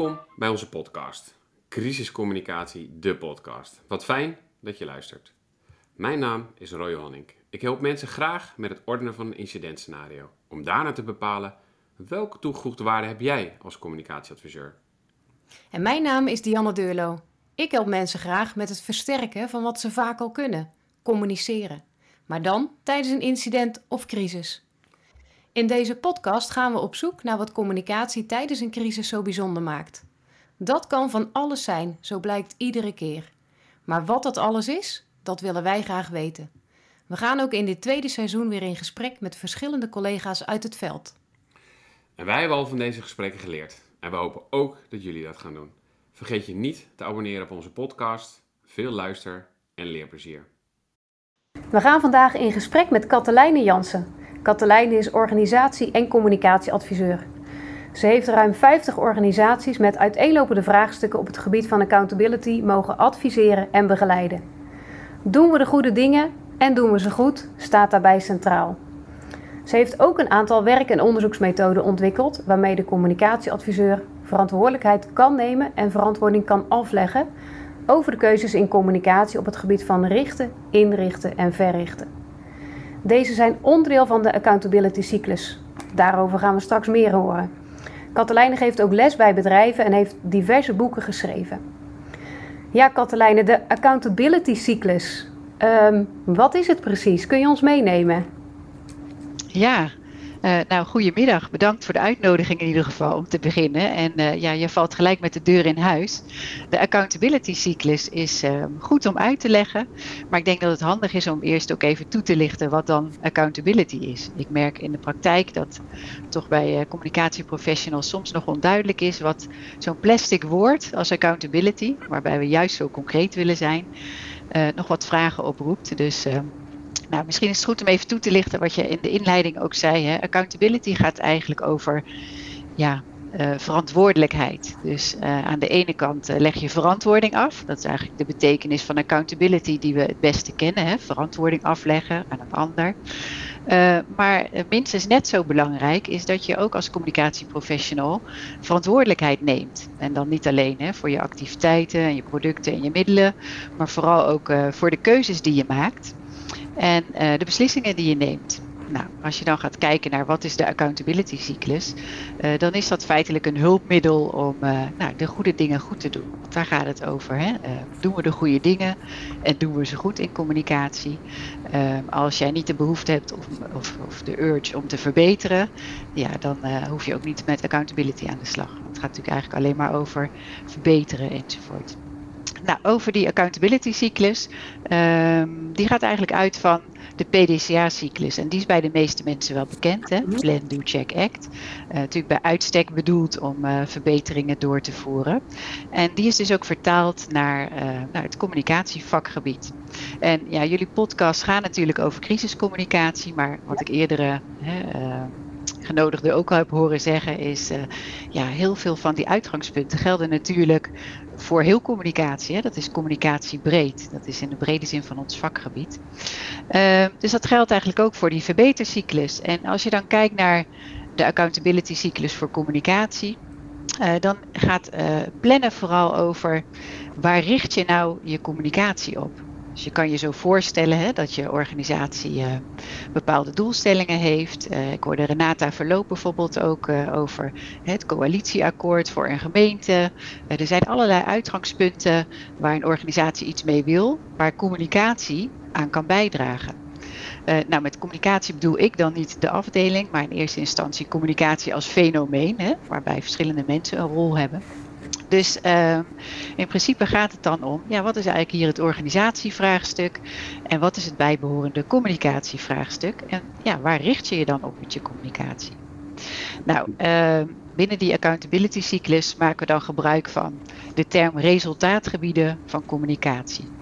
Welkom bij onze podcast. Crisiscommunicatie, de podcast. Wat fijn dat je luistert. Mijn naam is Roy Honink. Ik help mensen graag met het ordenen van een incidentscenario. Om daarna te bepalen welke toegevoegde waarde heb jij als communicatieadviseur. En mijn naam is Dianne Deurlo. Ik help mensen graag met het versterken van wat ze vaak al kunnen: communiceren. Maar dan tijdens een incident of crisis. In deze podcast gaan we op zoek naar wat communicatie tijdens een crisis zo bijzonder maakt. Dat kan van alles zijn, zo blijkt iedere keer. Maar wat dat alles is, dat willen wij graag weten. We gaan ook in dit tweede seizoen weer in gesprek met verschillende collega's uit het veld. En wij hebben al van deze gesprekken geleerd. En we hopen ook dat jullie dat gaan doen. Vergeet je niet te abonneren op onze podcast. Veel luister- en leerplezier. We gaan vandaag in gesprek met Katelijne Jansen. Katelijne is organisatie- en communicatieadviseur. Ze heeft ruim 50 organisaties met uiteenlopende vraagstukken op het gebied van accountability mogen adviseren en begeleiden. Doen we de goede dingen en doen we ze goed, staat daarbij centraal. Ze heeft ook een aantal werk- en onderzoeksmethoden ontwikkeld waarmee de communicatieadviseur verantwoordelijkheid kan nemen en verantwoording kan afleggen over de keuzes in communicatie op het gebied van richten, inrichten en verrichten. Deze zijn onderdeel van de accountability cyclus. Daarover gaan we straks meer horen. Katelijne geeft ook les bij bedrijven en heeft diverse boeken geschreven. Ja, Katelijne, de accountability cyclus. Um, wat is het precies? Kun je ons meenemen? Ja, uh, nou, goedemiddag. Bedankt voor de uitnodiging in ieder geval om te beginnen. En uh, ja, je valt gelijk met de deur in huis. De accountability cyclus is uh, goed om uit te leggen. Maar ik denk dat het handig is om eerst ook even toe te lichten wat dan accountability is. Ik merk in de praktijk dat toch bij communicatieprofessionals soms nog onduidelijk is wat zo'n plastic woord als accountability, waarbij we juist zo concreet willen zijn, nog wat vragen oproept. Dus nou, misschien is het goed om even toe te lichten wat je in de inleiding ook zei. Hè? Accountability gaat eigenlijk over ja, uh, verantwoordelijkheid. Dus uh, aan de ene kant uh, leg je verantwoording af. Dat is eigenlijk de betekenis van accountability die we het beste kennen. Hè? Verantwoording afleggen aan een ander. maar minstens net zo belangrijk is dat je ook als communicatieprofessional verantwoordelijkheid neemt. En dan niet alleen hè, voor je activiteiten en je producten en je middelen, maar vooral ook voor de keuzes die je maakt en uh, de beslissingen die je neemt. Nou, als je dan gaat kijken naar wat is de accountability cyclus, uh, dan is dat feitelijk een hulpmiddel om uh, nou, de goede dingen goed te doen. Want daar gaat het over. Hè? doen we de goede dingen en doen we ze goed in communicatie? als jij niet de behoefte hebt of, of, of, de urge om te verbeteren, ja, dan hoef je ook niet met accountability aan de slag. Het gaat natuurlijk eigenlijk alleen maar over verbeteren enzovoort. Nou, over die accountability cyclus. Um, die gaat eigenlijk uit van de PDCA-cyclus. En die is bij de meeste mensen wel bekend. Hè? Mhm. Plan, Do, Check, Act. Uh, natuurlijk bij uitstek bedoeld om uh, verbeteringen door te voeren. En die is dus ook vertaald naar, uh, naar het communicatievakgebied. En ja, jullie podcast gaan natuurlijk over crisiscommunicatie. Maar wat ik eerder genodigden ook al heb horen zeggen, is uh, ja, heel veel van die uitgangspunten gelden natuurlijk voor heel communicatie. Hè. Dat is communicatie breed. Dat is in de brede zin van ons vakgebied. Uh, dus dat geldt eigenlijk ook voor die verbetercyclus. En als je dan kijkt naar de accountability cyclus voor communicatie. Uh, dan gaat plannen vooral over waar richt je nou je communicatie op? Dus je kan je zo voorstellen hè, dat je organisatie uh, bepaalde doelstellingen heeft. Uh, ik hoorde Renata Verloop bijvoorbeeld ook uh, over het coalitieakkoord voor een gemeente. er zijn allerlei uitgangspunten waar een organisatie iets mee wil, waar communicatie aan kan bijdragen. nou, met communicatie bedoel ik dan niet de afdeling, maar in eerste instantie communicatie als fenomeen, hè, waarbij verschillende mensen een rol hebben. Dus uh, in principe gaat het dan om, ja, wat is eigenlijk hier het organisatievraagstuk en wat is het bijbehorende communicatievraagstuk en ja, waar richt je je dan op met je communicatie? Nou, uh, binnen die accountability cyclus maken we dan gebruik van de term resultaatgebieden van communicatie.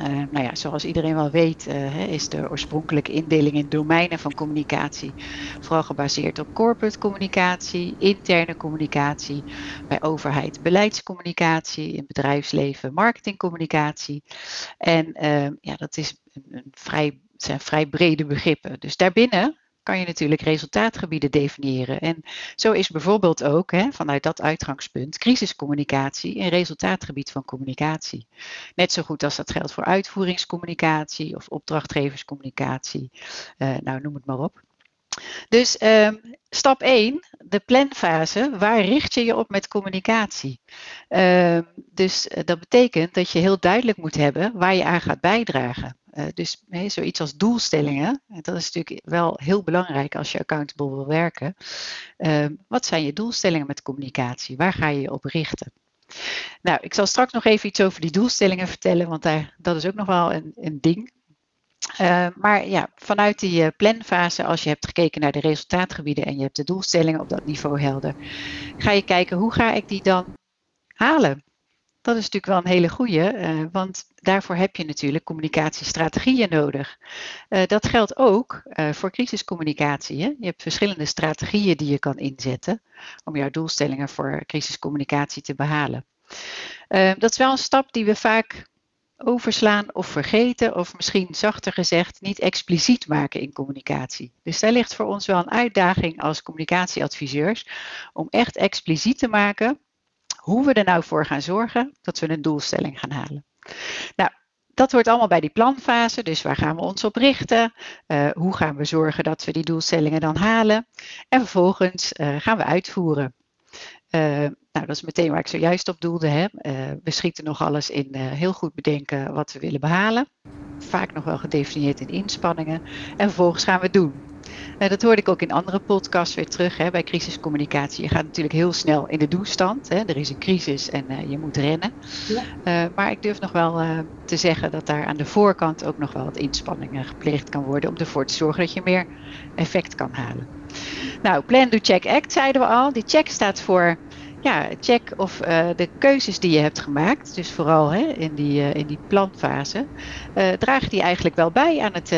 Uh, nou ja, zoals iedereen wel weet, uh, is de oorspronkelijke indeling in domeinen van communicatie vooral gebaseerd op corporate communicatie, interne communicatie, bij overheid beleidscommunicatie, in bedrijfsleven marketingcommunicatie. En uh, ja, dat is een, een vrij, zijn vrij brede begrippen. Dus daarbinnen kan je natuurlijk resultaatgebieden definiëren. En zo is bijvoorbeeld ook hè, vanuit dat uitgangspunt crisiscommunicatie een resultaatgebied van communicatie. Net zo goed als dat geldt voor uitvoeringscommunicatie of opdrachtgeverscommunicatie. Uh, nou, noem het maar op. Dus uh, stap 1, de planfase. Waar richt je je op met communicatie? Uh, dus uh, dat betekent dat je heel duidelijk moet hebben waar je aan gaat bijdragen. Uh, dus hey, zoiets als doelstellingen, dat is natuurlijk wel heel belangrijk als je accountable wil werken. Ehm, wat zijn je doelstellingen met communicatie? Waar ga je je op richten? Nou, ik zal straks nog even iets over die doelstellingen vertellen, want daar, dat is ook nog wel een, een ding. Uh, maar ja, vanuit die uh, planfase, als je hebt gekeken naar de resultaatgebieden en je hebt de doelstellingen op dat niveau helder, ga je kijken hoe ga ik die dan halen. Dat is natuurlijk wel een hele goede, uh, want daarvoor heb je natuurlijk communicatiestrategieën nodig. dat geldt ook voor crisiscommunicatie. Hè? Je hebt verschillende strategieën die je kan inzetten om jouw doelstellingen voor crisiscommunicatie te behalen. dat is wel een stap die we vaak overslaan of vergeten, of misschien zachter gezegd, niet expliciet maken in communicatie. Dus daar ligt voor ons wel een uitdaging als communicatieadviseurs om echt expliciet te maken hoe we er nou voor gaan zorgen dat we een doelstelling gaan halen. Nou, dat hoort allemaal bij die planfase. Dus waar gaan we ons op richten? Uh, hoe gaan we zorgen dat we die doelstellingen dan halen? En vervolgens uh, gaan we uitvoeren. Uh, nou, dat is meteen waar ik zojuist op doelde. Hè. We schieten nog alles in heel goed bedenken wat we willen behalen. Vaak nog wel gedefinieerd in inspanningen. En vervolgens gaan we het doen. Uh, dat hoorde ik ook in andere podcasts weer terug hè, bij crisiscommunicatie. Je gaat natuurlijk heel snel in de doestand. Hè. Er is een crisis en je moet rennen. Ja. maar ik durf nog wel te zeggen dat daar aan de voorkant ook nog wel wat inspanningen gepleegd kan worden. Om ervoor te zorgen dat je meer effect kan halen. Nou, Plan, Do, Check, Act zeiden we al. Die check staat voor ja, check of uh, de keuzes die je hebt gemaakt, dus vooral hè, in, die, uh, in die planfase, uh, dragen die eigenlijk wel bij aan het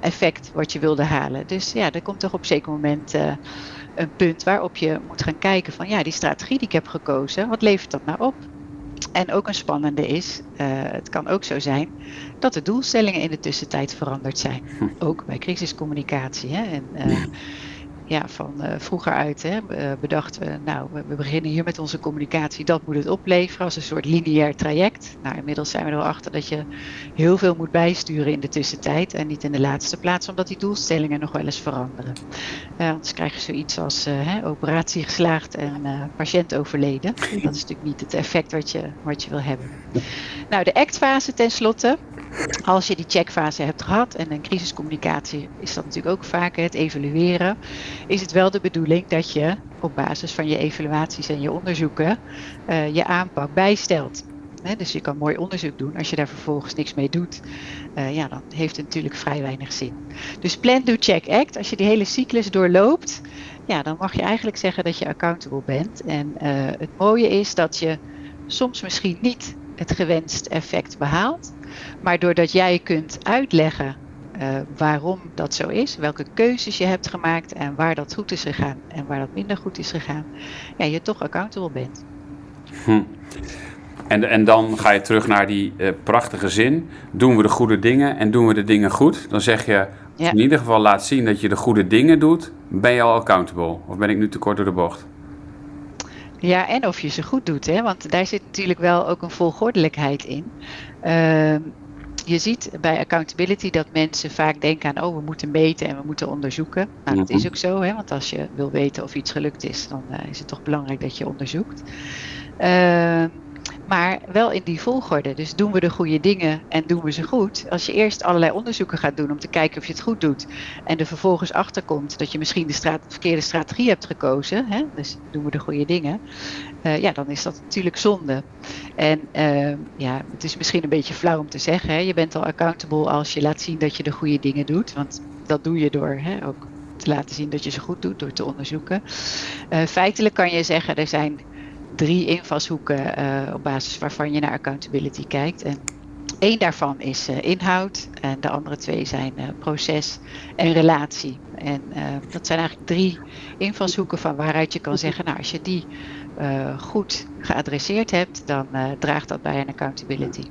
effect wat je wilde halen. Dus ja, er komt toch op een zeker moment een punt waarop je moet gaan kijken van ja, die strategie die ik heb gekozen, wat levert dat nou op? En ook een spannende is, het kan ook zo zijn dat de doelstellingen in de tussentijd veranderd zijn. Hm. Ook bij crisiscommunicatie. Hè? En, ja, van uh, vroeger uit hè, bedachten we, nou, we, beginnen hier met onze communicatie, dat moet het opleveren als een soort lineair traject. Nou, inmiddels zijn we er achter dat je heel veel moet bijsturen in de tussentijd en niet in de laatste plaats, omdat die doelstellingen nog wel eens veranderen. Uh, anders krijg je zoiets als hè, operatie geslaagd en patiënt overleden. Dat is natuurlijk niet het effect wat je, wat je wil hebben. Nou, de actfase tenslotte. Als je die checkfase hebt gehad en een crisiscommunicatie is dat natuurlijk ook vaak het evalueren, is het wel de bedoeling dat je op basis van je evaluaties en je onderzoeken uh, je aanpak bijstelt. Dus je kan mooi onderzoek doen. Als je daar vervolgens niks mee doet, uh, ja, dan heeft het natuurlijk vrij weinig zin. Dus plan, do, check, act. Als je die hele cyclus doorloopt, ja, dan mag je eigenlijk zeggen dat je accountable bent. En uh, het mooie is dat je soms misschien niet het gewenst effect behaalt. Maar doordat jij kunt uitleggen uh, waarom dat zo is, welke keuzes je hebt gemaakt en waar dat goed is gegaan en waar dat minder goed is gegaan, ja, je toch accountable bent. Hm. En, en dan ga je terug naar die uh, prachtige zin: doen we de goede dingen en doen we de dingen goed? Dan zeg je, ja. in ieder geval laat zien dat je de goede dingen doet, ben je al accountable? Of ben ik nu te kort door de bocht? Ja, en of je ze goed doet, hè? want daar zit natuurlijk wel ook een volgordelijkheid in. Uh, je ziet bij accountability dat mensen vaak denken aan, oh, we moeten meten en we moeten onderzoeken. Nou, dat is mhm. ook zo, hè? want als je wil weten of iets gelukt is, dan uh, is het toch belangrijk dat je onderzoekt. Uh, maar wel in die volgorde. Dus doen we de goede dingen en doen we ze goed. Als je eerst allerlei onderzoeken gaat doen om te kijken of je het goed doet. En er vervolgens achterkomt dat je misschien de straat, verkeerde strategie hebt gekozen. Hè? Dus doen we de goede dingen. Uh, ja, dan is dat natuurlijk zonde. En uh, ja, het is misschien een beetje flauw om te zeggen. Hè? Je bent al accountable als je laat zien dat je de goede dingen doet. Want dat doe je door hè, ook te laten zien dat je ze goed doet, door te onderzoeken. Uh, feitelijk kan je zeggen, er zijn drie invalshoeken uh, op basis waarvan je naar accountability kijkt. En één daarvan is uh, inhoud en de andere twee zijn uh, proces en relatie. En dat zijn eigenlijk drie invalshoeken van waaruit je kan zeggen, nou als je die goed geadresseerd hebt, dan draagt dat bij een accountability.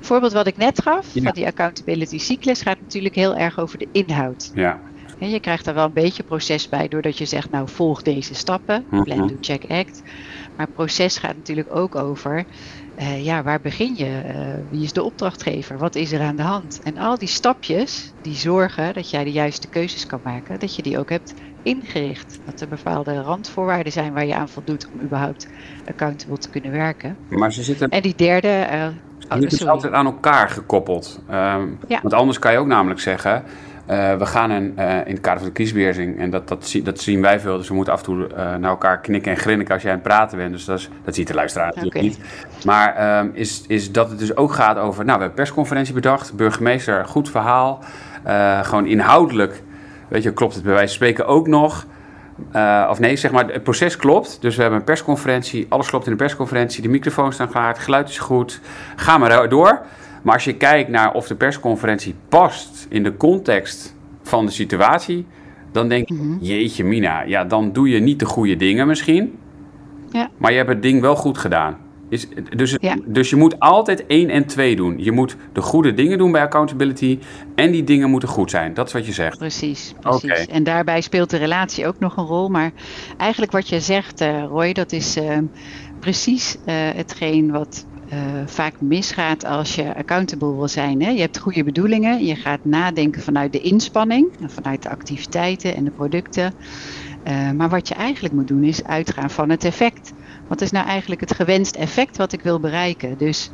Voorbeeld wat ik net gaf, ja. van die accountability cyclus, gaat natuurlijk heel erg over de inhoud. Ja. je krijgt daar wel een beetje proces bij doordat je zegt, nou volg deze stappen, plan, Mhm. do, check, act. Maar proces gaat natuurlijk ook over, eh, ja, waar begin je? Eh, wie is de opdrachtgever? Wat is er aan de hand? En al die stapjes die zorgen dat jij de juiste keuzes kan maken, dat je die ook hebt ingericht. Dat er bepaalde randvoorwaarden zijn waar je aan voldoet om überhaupt accountable te kunnen werken. Maar ze zitten En die derde, eh, oh, niet dus sorry. altijd aan elkaar gekoppeld. Ehm, Ja. Want anders kan je ook namelijk zeggen... eh, we gaan een, eh, in het kader van de kiesbeheersing... en dat, dat, dat zien wij veel... dus we moeten af en toe eh, naar elkaar knikken en grinniken als jij aan het praten bent. Dus dat, is, dat ziet de luisteraar natuurlijk niet. Maar ehm, is, is dat het dus ook gaat over... nou, we hebben persconferentie bedacht. Burgemeester, goed verhaal. Eh, gewoon inhoudelijk... Weet je, klopt het bij wijze van spreken ook nog... Eh, of nee, zeg maar, het proces klopt. Dus we hebben een persconferentie. Alles klopt in de persconferentie. De microfoons staan klaar. Het geluid is goed. Ga maar door. Maar als je kijkt naar of de persconferentie past in de context van de situatie. Dan denk je, jeetje mina. Ja, dan doe je niet de goede dingen misschien. Ja. Maar je hebt het ding wel goed gedaan. Is, dus, Ja. dus je moet altijd één en twee doen. Je moet de goede dingen doen bij accountability. En die dingen moeten goed zijn. Dat is wat je zegt. Precies, precies. Oké. En daarbij speelt de relatie ook nog een rol. Maar eigenlijk wat je zegt, eh, Roy, dat is eh, precies eh, hetgeen wat eh, vaak misgaat als je accountable wil zijn. Hè? Je hebt goede bedoelingen, je gaat nadenken vanuit de inspanning, vanuit de activiteiten en de producten. Eh, maar wat je eigenlijk moet doen is uitgaan van het effect. Wat is nou eigenlijk het gewenst effect wat ik wil bereiken? Dus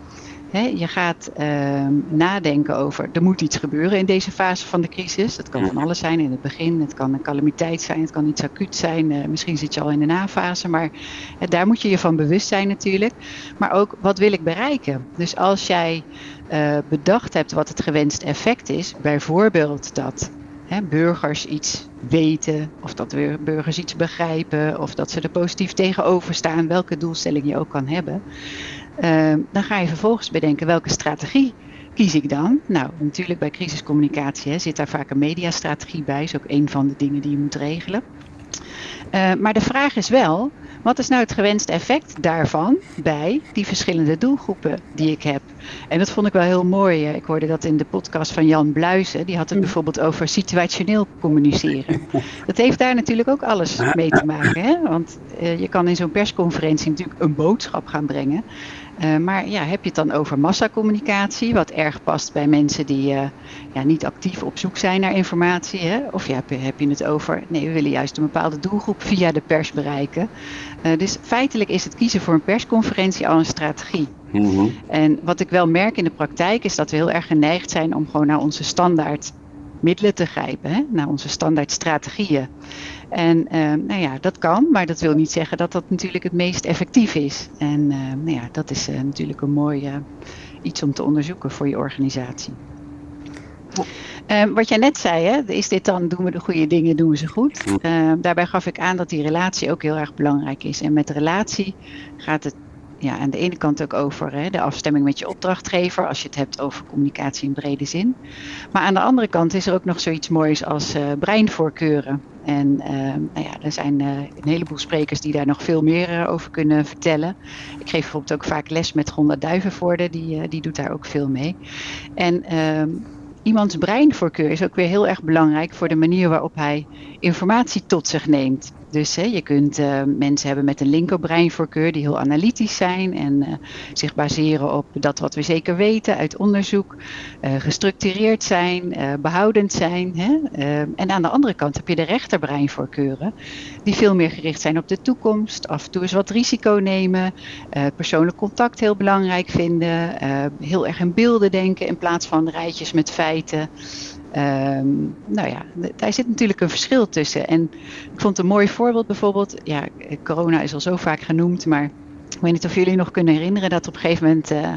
je gaat ehm, nadenken over, er moet iets gebeuren in deze fase van de crisis. Dat kan van alles zijn in het begin, het kan een calamiteit zijn, het kan iets acuut zijn. eh, misschien zit je al in de nafase, maar eh, daar moet je je van bewust zijn natuurlijk. Maar ook, wat wil ik bereiken? Dus als jij eh, bedacht hebt wat het gewenst effect is, bijvoorbeeld dat hè, burgers iets weten, of dat weer burgers iets begrijpen, of dat ze er positief tegenover staan, welke doelstelling je ook kan hebben. Ehm, dan ga je vervolgens bedenken welke strategie kies ik dan? Nou, natuurlijk bij crisiscommunicatie hè, zit daar vaak een mediastrategie bij, is ook een van de dingen die je moet regelen. Eh, maar de vraag is wel, wat is nou het gewenste effect daarvan bij die verschillende doelgroepen die ik heb? En dat vond ik wel heel mooi. Ik hoorde dat in de podcast van Jan Bluizen. Die had het bijvoorbeeld over situationeel communiceren. Dat heeft daar natuurlijk ook alles mee te maken. Hè? Want eh, je kan in zo'n persconferentie natuurlijk een boodschap gaan brengen. Eh, maar ja, heb je het dan over massacommunicatie, wat erg past bij mensen die eh, ja, niet actief op zoek zijn naar informatie? Hè? Of ja, heb, je, heb je het over, nee, we willen juist een bepaalde doelgroep via de pers bereiken. Dus feitelijk is het kiezen voor een persconferentie al een strategie. Mhm. En wat ik wel merk in de praktijk is dat we heel erg geneigd zijn om gewoon naar onze standaard middelen te grijpen, hè? naar onze standaard strategieën. En eh, nou ja, dat kan, maar dat wil niet zeggen dat dat natuurlijk het meest effectief is. En eh, nou ja, dat is eh, natuurlijk een mooi eh, iets om te onderzoeken voor je organisatie. Eh, wat jij net zei, hè, is dit dan, doen we de goede dingen, doen we ze goed? Eh, daarbij gaf ik aan dat die relatie ook heel erg belangrijk is. En met relatie gaat het ja, aan de ene kant ook over hè, de afstemming met je opdrachtgever, als je het hebt over communicatie in brede zin. Maar aan de andere kant is er ook nog zoiets moois als eh, breinvoorkeuren. En eh, nou ja, er zijn eh, een heleboel sprekers die daar nog veel meer over kunnen vertellen. Ik geef bijvoorbeeld ook vaak les met Gonda Duivenvoorde, die, die doet daar ook veel mee. En ehm, iemands breinvoorkeur is ook weer heel erg belangrijk voor de manier waarop hij informatie tot zich neemt. Dus je kunt eh, mensen hebben met een linkerbreinvoorkeur die heel analytisch zijn en eh, zich baseren op dat wat we zeker weten uit onderzoek, eh, gestructureerd zijn, eh, behoudend zijn. Hè? En aan de andere kant heb je de rechterbreinvoorkeuren die veel meer gericht zijn op de toekomst, af en toe eens wat risico nemen, persoonlijk contact heel belangrijk vinden, heel erg in beelden denken in plaats van rijtjes met feiten. Ehm, nou ja, daar zit natuurlijk een verschil tussen. En ik vond een mooi voorbeeld bijvoorbeeld. Ja, corona is al zo vaak genoemd, maar ik weet niet of jullie nog kunnen herinneren dat op een gegeven moment eh,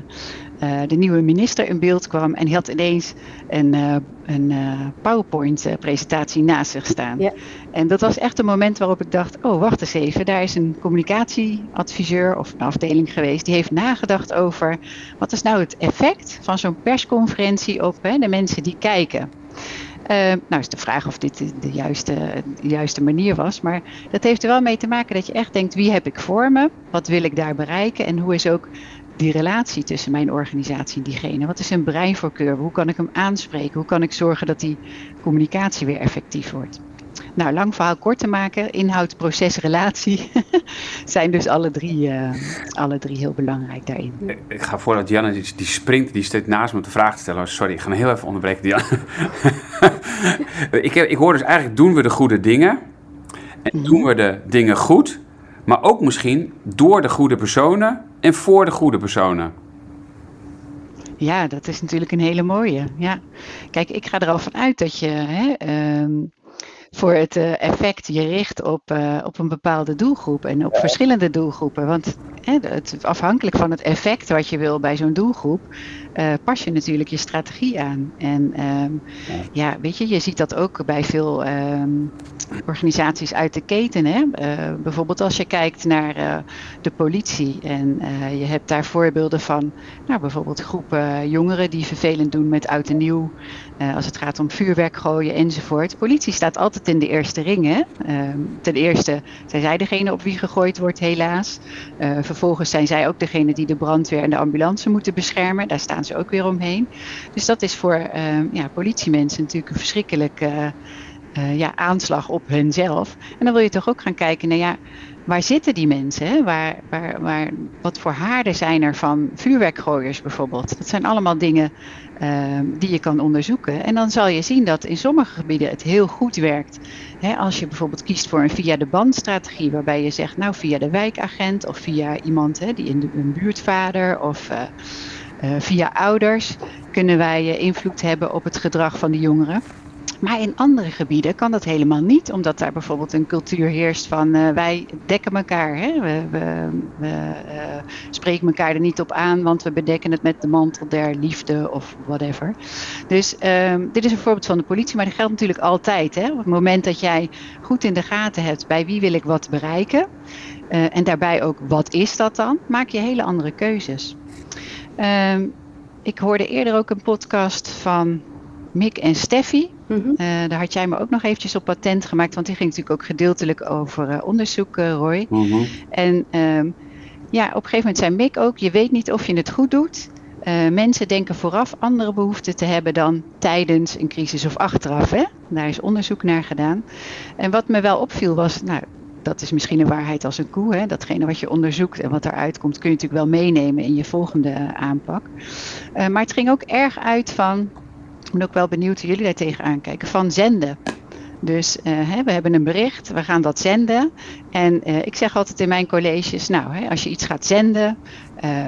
eh, de nieuwe minister in beeld kwam en die had ineens een, eh, een PowerPoint-presentatie naast zich staan. Ja. En dat was echt een moment waarop ik dacht: oh, wacht eens even, daar is een communicatieadviseur of een afdeling geweest die heeft nagedacht over wat is nou het effect van zo'n persconferentie op hè, de mensen die kijken. Eh, nou is de vraag of dit de, juiste, juiste manier was. Maar dat heeft er wel mee te maken dat je echt denkt: wie heb ik voor me? Wat wil ik daar bereiken? En hoe is ook die relatie tussen mijn organisatie en diegene? Wat is een breinvoorkeur? Hoe kan ik hem aanspreken? Hoe kan ik zorgen dat die communicatie weer effectief wordt? Nou, lang verhaal kort te maken, inhoud, proces, relatie zijn dus alle drie, uh, alle drie heel belangrijk daarin. Ik ga voordat Janne die, die springt, die staat naast me om de vraag te stellen. Oh, sorry, ik ga me heel even onderbreken, Diana. ik, heb, ik hoor dus eigenlijk, doen we de goede dingen? En mhm. doen we de dingen goed? Maar ook misschien door de goede personen en voor de goede personen. Ja, dat is natuurlijk een hele mooie. Ja. Kijk, ik ga er al vanuit dat je hè, ehm, voor het eh, effect je richt op, uh, op een bepaalde doelgroep en op verschillende doelgroepen. Want hè, het, afhankelijk van het effect wat je wil bij zo'n doelgroep, uh, pas je natuurlijk je strategie aan. En um, ja, weet je, je ziet dat ook bij veel um, organisaties uit de keten. Hè? Uh, bijvoorbeeld als je kijkt naar uh, de politie en je hebt daar voorbeelden van, nou, bijvoorbeeld groepen jongeren die vervelend doen met oud en nieuw, als het gaat om vuurwerk gooien enzovoort. Politie staat altijd in de eerste ring. Hè? Ehm, ten eerste zijn zij degene op wie gegooid wordt, helaas. vervolgens zijn zij ook degene die de brandweer en de ambulance moeten beschermen. Daar staan ze ook weer omheen. Dus dat is voor uh, ja, politiemensen natuurlijk een verschrikkelijke uh, ja, aanslag op hunzelf. En dan wil je toch ook gaan kijken naar ja, waar zitten die mensen? Waar, waar, waar, wat voor haarden zijn er van vuurwerkgooiers bijvoorbeeld? Dat zijn allemaal dingen uh, die je kan onderzoeken. En dan zal je zien dat in sommige gebieden het heel goed werkt. Als je bijvoorbeeld kiest voor een via de band strategie, waarbij je zegt, nou via de wijkagent of via iemand die in de, een buurtvader of uh, via ouders kunnen wij uh, invloed hebben op het gedrag van de jongeren. Maar in andere gebieden kan dat helemaal niet, omdat daar bijvoorbeeld een cultuur heerst van uh, wij dekken elkaar. Hè? We, we, spreken elkaar er niet op aan, want we bedekken het met de mantel der liefde of whatever. Dus um, dit is een voorbeeld van de politie, maar dat geldt natuurlijk altijd. Hè? Op het moment dat jij goed in de gaten hebt bij wie wil ik wat bereiken, en daarbij ook wat is dat dan, maak je hele andere keuzes. Um, ik hoorde eerder ook een podcast van Mick en Steffi. Mm -hmm. uh, daar had jij me ook nog eventjes op patent gemaakt, want die ging natuurlijk ook gedeeltelijk over uh, onderzoek, uh, Roy. Mm -hmm. En um, ja, op een gegeven moment zei Mick ook, je weet niet of je het goed doet. mensen denken vooraf andere behoeften te hebben dan tijdens een crisis of achteraf. Hè? Daar is onderzoek naar gedaan. En wat me wel opviel was, nou, dat is misschien een waarheid als een koe. Hè? Datgene wat je onderzoekt en wat eruit komt, kun je natuurlijk wel meenemen in je volgende aanpak. Uh, maar het ging ook erg uit van, ik ben ook wel benieuwd hoe jullie daar tegenaan kijken, van zenden. Dus hè, we hebben een bericht, we gaan dat zenden. En ik zeg altijd in mijn colleges, nou, hè, als je iets gaat zenden,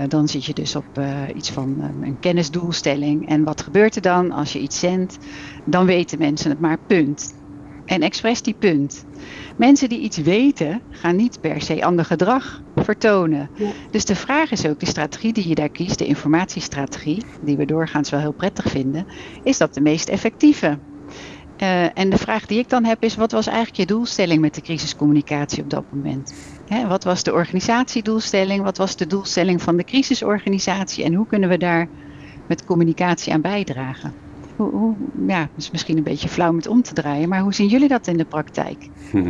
dan zit je dus op iets van een kennisdoelstelling. En wat gebeurt er dan als je iets zendt? Dan weten mensen het maar, punt. En expres die punt. Mensen die iets weten, gaan niet per se ander gedrag vertonen. Ja. Dus de vraag is ook, de strategie die je daar kiest, de informatiestrategie, die we doorgaans wel heel prettig vinden, is dat de meest effectieve? Uh, en de vraag die ik dan heb is, wat was eigenlijk je doelstelling met de crisiscommunicatie op dat moment? Hè, wat was de organisatiedoelstelling? Wat was de doelstelling van de crisisorganisatie? En hoe kunnen we daar met communicatie aan bijdragen? Hoe, hoe, ja, dat is misschien een beetje flauw met om te draaien, maar hoe zien jullie dat in de praktijk?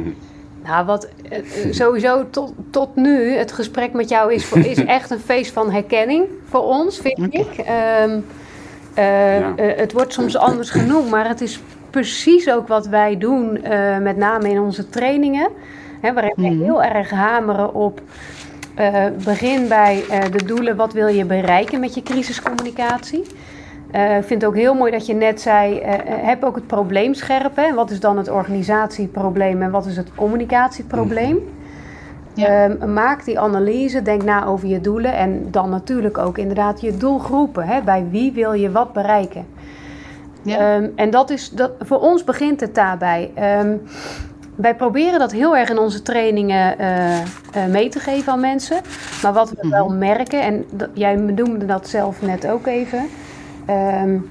Nou, wat eh, sowieso tot, tot nu, het gesprek met jou is, is echt een feest van herkenning voor ons, vind okay. ik. Um, uh, ja. uh, het wordt soms anders genoemd, maar het is precies ook wat wij doen, met name in onze trainingen. Hè, waarin we mm. heel erg hameren op begin bij de doelen, wat wil je bereiken met je crisiscommunicatie. Uh, ik vind het ook heel mooi dat je net zei, uh, heb ook het probleem scherp. Hè? Wat is dan het organisatieprobleem en wat is het communicatieprobleem? Ja. Um, maak die analyse, denk na over je doelen en dan natuurlijk ook inderdaad je doelgroepen. Hè? Bij wie wil je wat bereiken? Ja. Um, en dat is, dat, voor ons begint het daarbij. Um, wij proberen dat heel erg in onze trainingen uh, uh, mee te geven aan mensen. Maar wat we mm -hmm. wel merken, en jij noemde dat zelf net ook even... Um,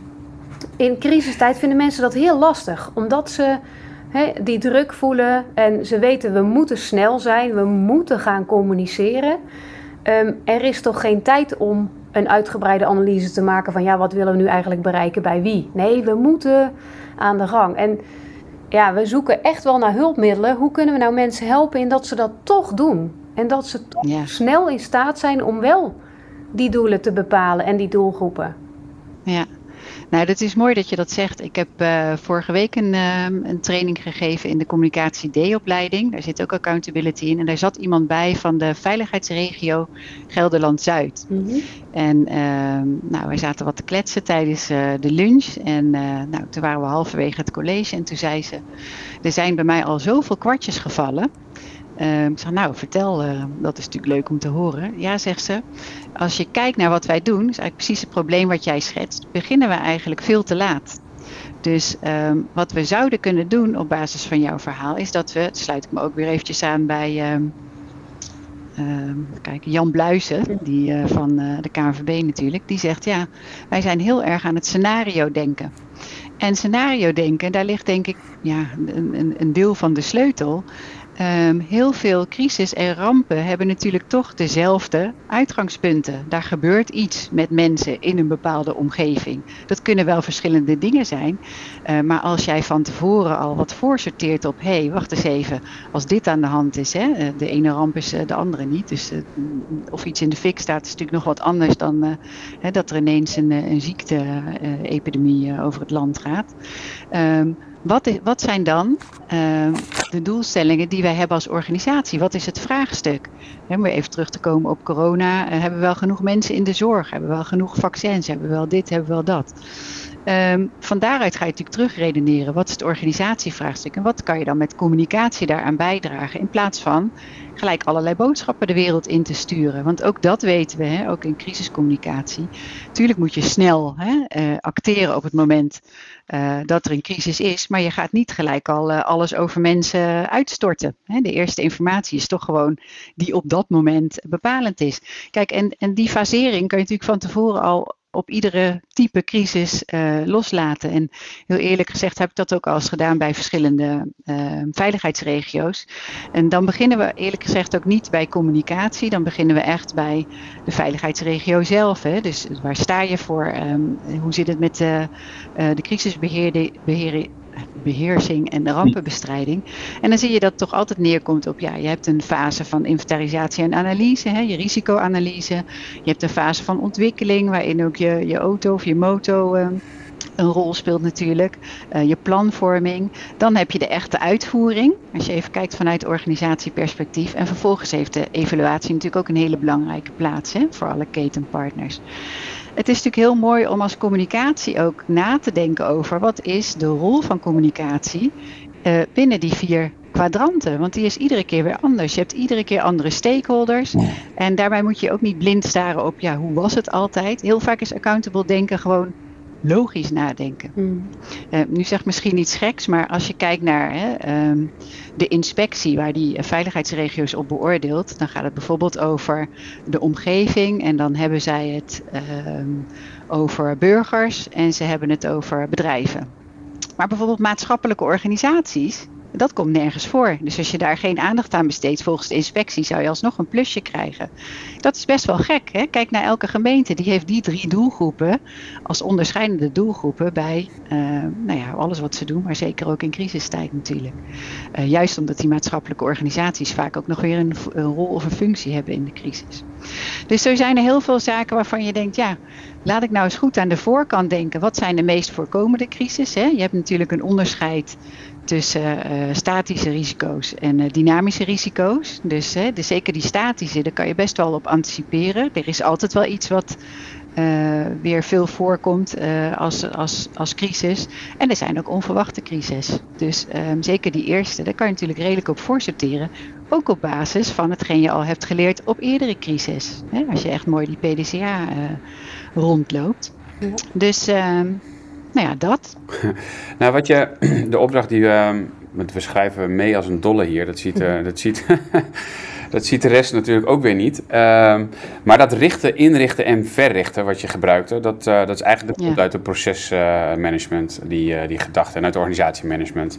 in crisistijd vinden mensen dat heel lastig, omdat ze he, die druk voelen en ze weten we moeten snel zijn, we moeten gaan communiceren. Um, er is toch geen tijd om een uitgebreide analyse te maken van ja, wat willen we nu eigenlijk bereiken bij wie? Nee, we moeten aan de gang. En ja, we zoeken echt wel naar hulpmiddelen. Hoe kunnen we nou mensen helpen in dat ze dat toch doen? En dat ze toch ja. snel in staat zijn om wel die doelen te bepalen en die doelgroepen? Ja, nou, dat is mooi dat je dat zegt. Ik heb uh, vorige week een, uh, een, training gegeven in de communicatie D-opleiding. Daar zit ook accountability in. En daar zat iemand bij van de veiligheidsregio Gelderland-Zuid. Mm -hmm. En uh, nou, wij zaten wat te kletsen tijdens uh, de lunch. En nou, toen waren we halverwege het college. En toen zei ze, er zijn bij mij al zoveel kwartjes gevallen. Uh, ik zeg, nou, vertel, uh, dat is natuurlijk leuk om te horen. Ja, zegt ze, als je kijkt naar wat wij doen, is eigenlijk precies het probleem wat jij schetst, beginnen we eigenlijk veel te laat. Dus um, wat we zouden kunnen doen op basis van jouw verhaal, is dat we, sluit ik me ook weer eventjes aan bij um, kijk, Jan Bluizen, die, uh, van de KNVB natuurlijk, die zegt, ja, wij zijn heel erg aan het scenario denken. En scenario denken, daar ligt denk ik ja, een, een deel van de sleutel. Um, heel veel crisis en rampen hebben natuurlijk toch dezelfde uitgangspunten. Daar gebeurt iets met mensen in een bepaalde omgeving. Dat kunnen wel verschillende dingen zijn. Uh, maar als jij van tevoren al wat voorsorteert op... hé, hey, wacht eens even, als dit aan de hand is... Hè, de ene ramp is de andere niet. Dus uh, of iets in de fik staat is natuurlijk nog wat anders... dan hè, dat er ineens een, een ziekte-epidemie over het land gaat. Um, wat, wat, zijn dan uh, de doelstellingen die wij hebben als organisatie? Wat is het vraagstuk? Om weer even terug te komen op corona. Uh, hebben we wel genoeg mensen in de zorg? Hebben we wel genoeg vaccins? Hebben we wel dit? Hebben we wel dat? Um, van daaruit ga je natuurlijk terugredeneren. Wat is het organisatievraagstuk? En wat kan je dan met communicatie daaraan bijdragen? In plaats van gelijk allerlei boodschappen de wereld in te sturen. Want ook dat weten we, hè, ook in crisiscommunicatie. Tuurlijk moet je snel hè, uh, acteren op het moment uh, dat er een crisis is. Maar je gaat niet gelijk al uh, alles over mensen uitstorten. Hè. De eerste informatie is toch gewoon die op dat moment bepalend is. Kijk, en, en die fasering kan je natuurlijk van tevoren al op iedere type crisis uh, loslaten. En heel eerlijk gezegd heb ik dat ook al eens gedaan bij verschillende uh, veiligheidsregio's. En dan beginnen we eerlijk gezegd ook niet bij communicatie. Dan beginnen we echt bij de veiligheidsregio zelf. Hè. Dus waar sta je voor? Um, hoe zit het met uh, de crisisbeheer? Beheersing en rampenbestrijding. En dan zie je dat toch altijd neerkomt op, ja, je hebt een fase van inventarisatie en analyse, hè, je risicoanalyse. Je hebt een fase van ontwikkeling, waarin ook je, je auto of je moto uh, een rol speelt natuurlijk. Uh, je planvorming. Dan heb je de echte uitvoering. Als je even kijkt vanuit organisatieperspectief. En vervolgens heeft de evaluatie natuurlijk ook een hele belangrijke plaats hè, voor alle ketenpartners. Het is natuurlijk heel mooi om als communicatie ook na te denken over wat is de rol van communicatie uh, binnen die vier kwadranten. Want die is iedere keer weer anders. Je hebt iedere keer andere stakeholders. En daarbij moet je ook niet blind staren op ja, hoe was het altijd. Heel vaak is accountable denken gewoon logisch nadenken. Mm. Uh, nu zegt misschien iets geks, maar als je kijkt naar hè, um, de inspectie waar die uh, veiligheidsregio's op beoordeelt, dan gaat het bijvoorbeeld over de omgeving en dan hebben zij het um, over burgers en ze hebben het over bedrijven. Maar bijvoorbeeld maatschappelijke organisaties, dat komt nergens voor. Dus als je daar geen aandacht aan besteedt volgens de inspectie, zou je alsnog een plusje krijgen. Dat is best wel gek. Hè? Kijk naar elke gemeente. Die heeft die drie doelgroepen als onderscheidende doelgroepen bij uh, nou ja, alles wat ze doen, maar zeker ook in crisistijd natuurlijk. Uh, juist omdat die maatschappelijke organisaties vaak ook nog weer een, rol of een functie hebben in de crisis. Dus er zijn er heel veel zaken waarvan je denkt, ja, laat ik nou eens goed aan de voorkant denken. Wat zijn de meest voorkomende crisis? Hè? Je hebt natuurlijk een onderscheid tussen uh, statische risico's en uh, dynamische risico's. Dus, hè, dus zeker die statische, daar kan je best wel op anticiperen. Er is altijd wel iets wat uh, weer veel voorkomt als, als, als crisis. En er zijn ook onverwachte crises. Dus um, zeker die eerste, daar kan je natuurlijk redelijk op voorsorteren. Ook op basis van hetgeen je al hebt geleerd op eerdere crisis. Hè, als je echt mooi die PDCA rondloopt. Ja. Dus... Uh, nou ja, dat. nou, wat je, de opdracht die we, we schrijven mee als een dolle hier, dat ziet, uh, dat ziet, dat ziet de rest natuurlijk ook weer niet. Uh, maar dat richten, inrichten en verrichten wat je gebruikte, dat, uh, dat is eigenlijk ja. uit het procesmanagement, die, die gedachte, en uit organisatiemanagement.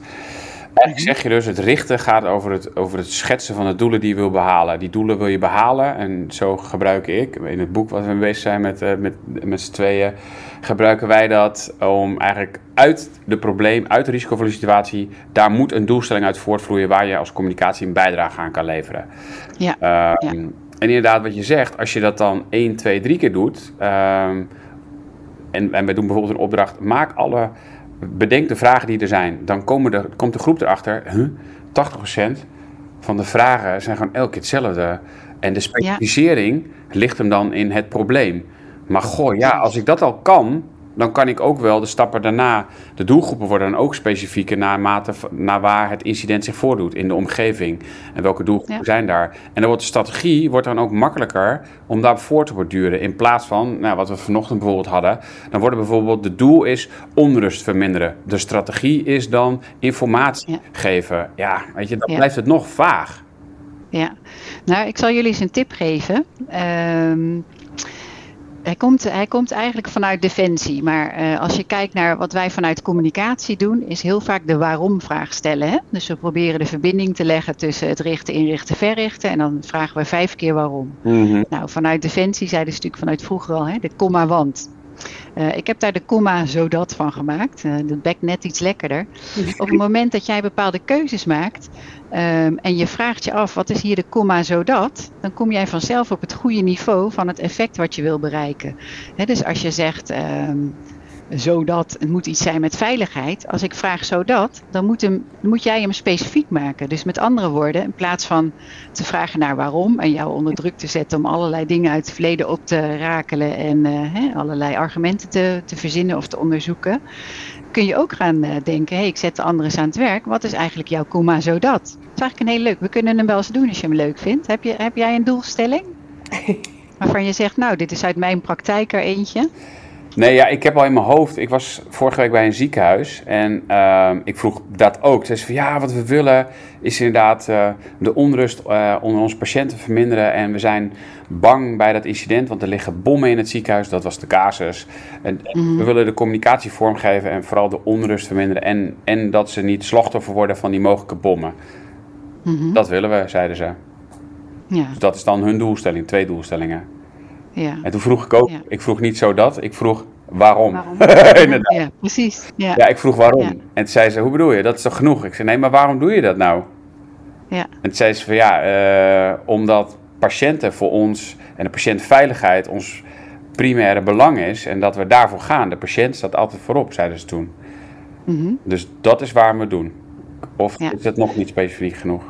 Eigenlijk zeg je dus, het richten gaat over het, over het schetsen van de doelen die je wil behalen. Die doelen wil je behalen en zo gebruik ik, in het boek wat we bezig zijn met, met, met z'n tweeën, gebruiken wij dat om eigenlijk uit de probleem, uit de risicovolle situatie, daar moet een doelstelling uit voortvloeien waar je als communicatie een bijdrage aan kan leveren. Ja, ja. en inderdaad, wat je zegt, als je dat dan 1, 2, 3 keer doet. ehm, en, en we doen bijvoorbeeld een opdracht. Maak alle. Bedenk de vragen die er zijn. Dan komen de, komt de groep erachter. Huh, 80% van de vragen zijn gewoon elke keer hetzelfde. En de specificering ligt hem dan in het probleem. Maar goh, ja, als ik dat al kan, dan kan ik ook wel de stappen daarna. De doelgroepen worden dan ook specifieker naarmate naar waar het incident zich voordoet in de omgeving. En welke doelgroepen Ja. zijn daar. En dan wordt de strategie wordt dan ook makkelijker om daar voor te borduren. In plaats van, nou, wat we vanochtend bijvoorbeeld hadden. Dan wordt bijvoorbeeld, de doel is onrust verminderen. De strategie is dan informatie Ja. geven. Ja, weet je, dan Ja. blijft het nog vaag. Ja, nou, ik zal jullie eens een tip geven. Ehm, hij, komt, hij komt eigenlijk vanuit defensie, maar eh, als je kijkt naar wat wij vanuit communicatie doen, is heel vaak de waarom-vraag stellen. Hè? Dus we proberen de verbinding te leggen tussen het richten, inrichten, verrichten en dan vragen we vijf keer waarom. Nou, vanuit defensie zeiden ze natuurlijk vanuit vroeger al, hè, de komma want. Eh, ik heb daar de komma zodat van gemaakt. Eh, dat bekt net iets lekkerder. Op het moment dat jij bepaalde keuzes maakt ehm, en je vraagt je af wat is hier de komma zodat, dan kom jij vanzelf op het goede niveau van het effect wat je wil bereiken. Dus als je zegt ehm, zodat het moet iets zijn met veiligheid, als ik vraag zodat, dan moet, hem, dan moet jij hem specifiek maken. Dus met andere woorden, in plaats van te vragen naar waarom en jou onder druk te zetten om allerlei dingen uit het verleden op te rakelen en eh, hè, allerlei argumenten te, te verzinnen of te onderzoeken, kun je ook gaan eh, denken, hey, ik zet de anderen eens aan het werk. Wat is eigenlijk jouw komma zodat? Dat is eigenlijk een heel leuk. We kunnen hem wel eens doen als je hem leuk vindt. Heb, je, heb jij een doelstelling? Waarvan je zegt, nou, dit is uit mijn praktijk er eentje. Nee, ja, ik heb al in mijn hoofd. Ik was vorige week bij een ziekenhuis en ehm, ik vroeg dat ook. Ze zei van ja, wat we willen is inderdaad eh, de onrust eh, onder onze patiënten verminderen. En we zijn bang bij dat incident, want er liggen bommen in het ziekenhuis. Dat was de casus. En we willen de communicatie vormgeven en vooral de onrust verminderen. En, en dat ze niet slachtoffer worden van die mogelijke bommen. Mhm. Dat willen we, zeiden ze. Ja, Dus dat is dan hun doelstelling, twee doelstellingen. Ja. En toen vroeg ik ook, Ja. ik vroeg niet zo dat, ik vrog waarom. Waarom? Inderdaad. ja precies. Ja. Ja, ik vroeg waarom. Ja. En toen zei ze, hoe bedoel je? Dat is toch genoeg? Ik zei, nee, maar waarom doe je dat nou? Ja. En toen zei ze van, ja, eh, omdat patiënten voor ons en de patiëntveiligheid ons primaire belang is en dat we daarvoor gaan. De patiënt staat altijd voorop, zeiden ze toen. Mhm. Dus dat is waar we het doen. Of Ja. is het nog niet specifiek genoeg?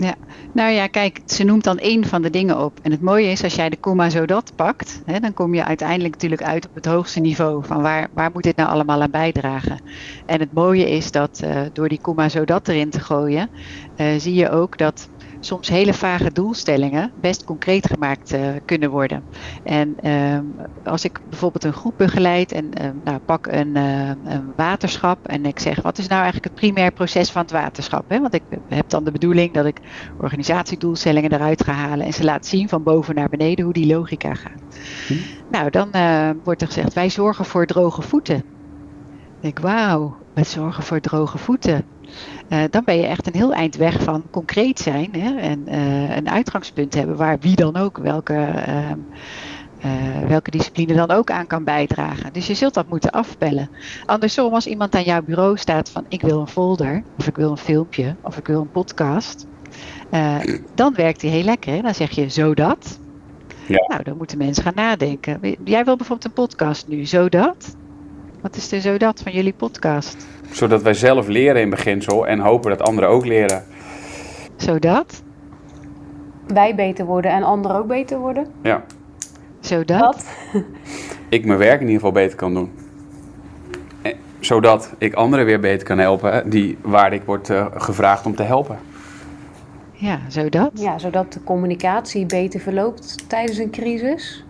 Ja, nou ja, kijk, ze noemt dan één van de dingen op. En het mooie is, als jij de komma zodat pakt, hè, dan kom je uiteindelijk natuurlijk uit op het hoogste niveau. Van waar, waar moet dit nou allemaal aan bijdragen? En het mooie is dat eh, door die komma zodat erin te gooien, eh, zie je ook dat soms hele vage doelstellingen best concreet gemaakt eh, kunnen worden. En ehm, als ik bijvoorbeeld een groep begeleid en ehm, nou, pak een, eh, een waterschap en ik zeg wat is nou eigenlijk het primair proces van het waterschap? Hè? Want ik heb dan de bedoeling dat ik organisatiedoelstellingen eruit ga halen en ze laat zien van boven naar beneden hoe die logica gaat. Nou, dan eh, wordt er gezegd wij zorgen voor droge voeten. Ik denk, wauw, we zorgen voor droge voeten. Eh, dan ben je echt een heel eind weg van concreet zijn hè, en eh, een uitgangspunt hebben waar wie dan ook welke, ehm, eh, welke discipline dan ook aan kan bijdragen. Dus je zult dat moeten afpellen. Andersom, als iemand aan jouw bureau staat van ik wil een folder, of ik wil een filmpje, of ik wil een podcast, dan werkt die heel lekker. Hè? Dan zeg je zodat. Ja. Nou, dan moeten mensen gaan nadenken. Jij wil bijvoorbeeld een podcast nu, zodat? Wat is de zodat van jullie podcast? Zodat wij zelf leren in beginsel en hopen dat anderen ook leren. Zodat? Wij beter worden en anderen ook beter worden. Ja, Zodat? Dat. ik mijn werk in ieder geval beter kan doen. Eh, Zodat ik anderen weer beter kan helpen die, waar ik word eh, gevraagd om te helpen. Ja, zodat? Ja, zodat de communicatie beter verloopt tijdens een crisis.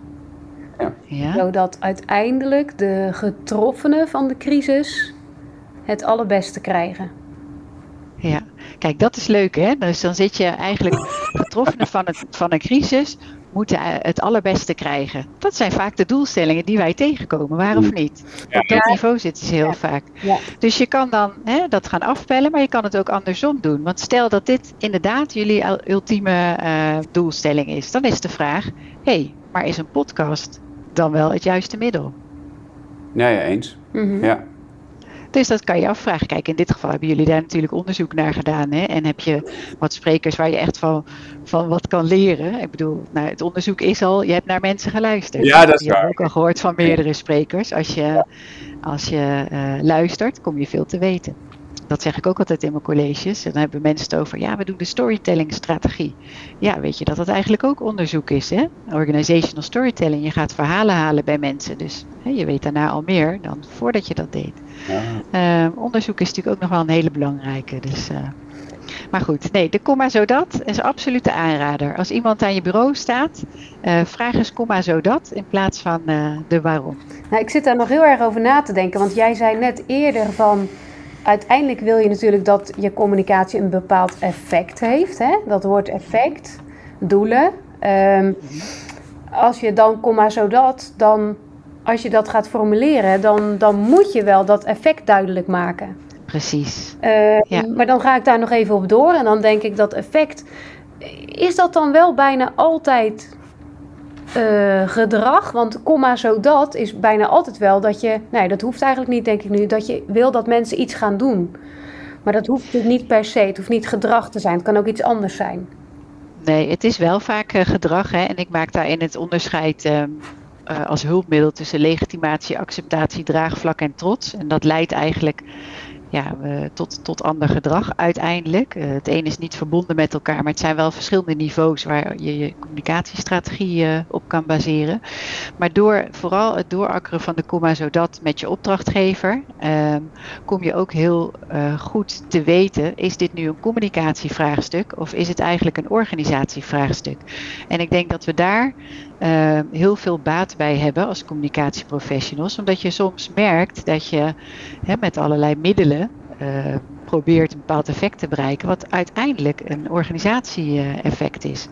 Ja. Zodat uiteindelijk de getroffenen van de crisis het allerbeste krijgen. Ja, kijk, dat is leuk hè. Dus dan zit je eigenlijk getroffenen van, het, van een crisis moeten eh, het allerbeste krijgen. Dat zijn vaak de doelstellingen die wij tegenkomen, waar of niet? Op dat niveau zitten ze heel Ja. vaak. Ja. Dus je kan dan hè, dat gaan afpellen, maar je kan het ook andersom doen. Want stel dat dit inderdaad jullie ul- ultieme eh, doelstelling is, dan is de vraag: hé, hey, maar is een podcast dan wel het juiste middel? Ja, ja, eens. Mhm. Ja. Dus dat kan je afvragen. Kijk, in dit geval hebben jullie daar natuurlijk onderzoek naar gedaan. Hè? En heb je wat sprekers waar je echt van, van wat kan leren. Ik bedoel, nou, het onderzoek is al, je hebt naar mensen geluisterd. Ja, dat is je waar. hebt ook al gehoord van meerdere sprekers. Als je, als je uh, luistert, kom je veel te weten. Dat zeg ik ook altijd in mijn colleges. En dan hebben mensen het over, ja, we doen de storytelling strategie. Ja, weet je dat dat eigenlijk ook onderzoek is, hè? Organizational storytelling. Je gaat verhalen halen bij mensen. Dus hè, je weet daarna al meer dan voordat je dat deed. Ja. Uh, onderzoek is natuurlijk ook nog wel een hele belangrijke. Dus, uh, maar goed, nee, de komma zodat is absoluut de aanrader. Als iemand aan je bureau staat, uh, vraag eens komma zodat in plaats van uh, de waarom. Nou, ik zit daar nog heel erg over na te denken, want jij zei net eerder van uiteindelijk wil je natuurlijk dat je communicatie een bepaald effect heeft. Hè? Dat woord effect, doelen. Um, als je dan, komma zodat, dan als je dat gaat formuleren, dan, dan moet je wel dat effect duidelijk maken. Precies. Uh, ja. Maar dan ga ik daar nog even op door en dan denk ik dat effect. Is dat dan wel bijna altijd uh, gedrag? Want komma zodat is bijna altijd wel dat je. Nee, dat hoeft eigenlijk niet, denk ik nu. Dat je wil dat mensen iets gaan doen. Maar dat hoeft niet per se. Het hoeft niet gedrag te zijn. Het kan ook iets anders zijn. Nee, het is wel vaak uh, gedrag. Hè? En ik maak daarin het onderscheid. Uh, uh, als hulpmiddel tussen legitimatie, acceptatie, draagvlak en trots. En dat leidt eigenlijk ja, uh, tot, tot ander gedrag uiteindelijk. Uh, het een is niet verbonden met elkaar, maar het zijn wel verschillende niveaus waar je je communicatiestrategie uh, op kan baseren. Maar door vooral het doorakkeren van de komma zodat met je opdrachtgever, kom je ook heel goed te weten, is dit nu een communicatievraagstuk of is het eigenlijk een organisatievraagstuk? En ik denk dat we daar uh, heel veel baat bij hebben als communicatieprofessionals. Omdat je soms merkt dat je hè, met allerlei middelen uh, probeert een bepaald effect te bereiken, wat uiteindelijk een organisatie-effect is.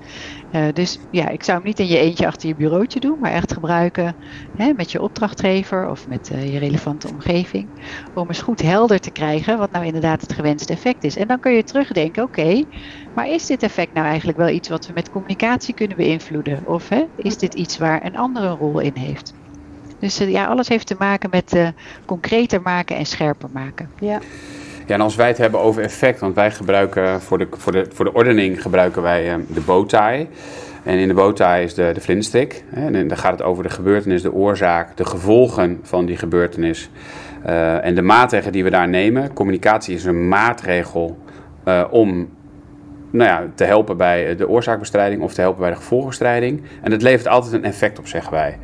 Uh, dus ja, ik zou hem niet in je eentje achter je bureautje doen, maar echt gebruiken hè, met je opdrachtgever of met uh, je relevante omgeving, om eens goed helder te krijgen wat nou inderdaad het gewenste effect is. En dan kun je terugdenken, oké, maar is dit effect nou eigenlijk wel iets wat we met communicatie kunnen beïnvloeden? Of hè, is dit iets waar een andere rol in heeft? Dus ja, alles heeft te maken met concreter maken en scherper maken. Ja. Ja, en als wij het hebben over effect, want wij gebruiken voor de, voor de, voor de ordening gebruiken wij uh, de bowtie. En in de bowtie is de, de. En dan gaat het over de gebeurtenis, de oorzaak, de gevolgen van die gebeurtenis. Uh, en de maatregelen die we daar nemen. Communicatie is een maatregel uh, om nou ja, te helpen bij de oorzaakbestrijding of te helpen bij de gevolgenbestrijding. En het levert altijd een effect op, zeggen wij.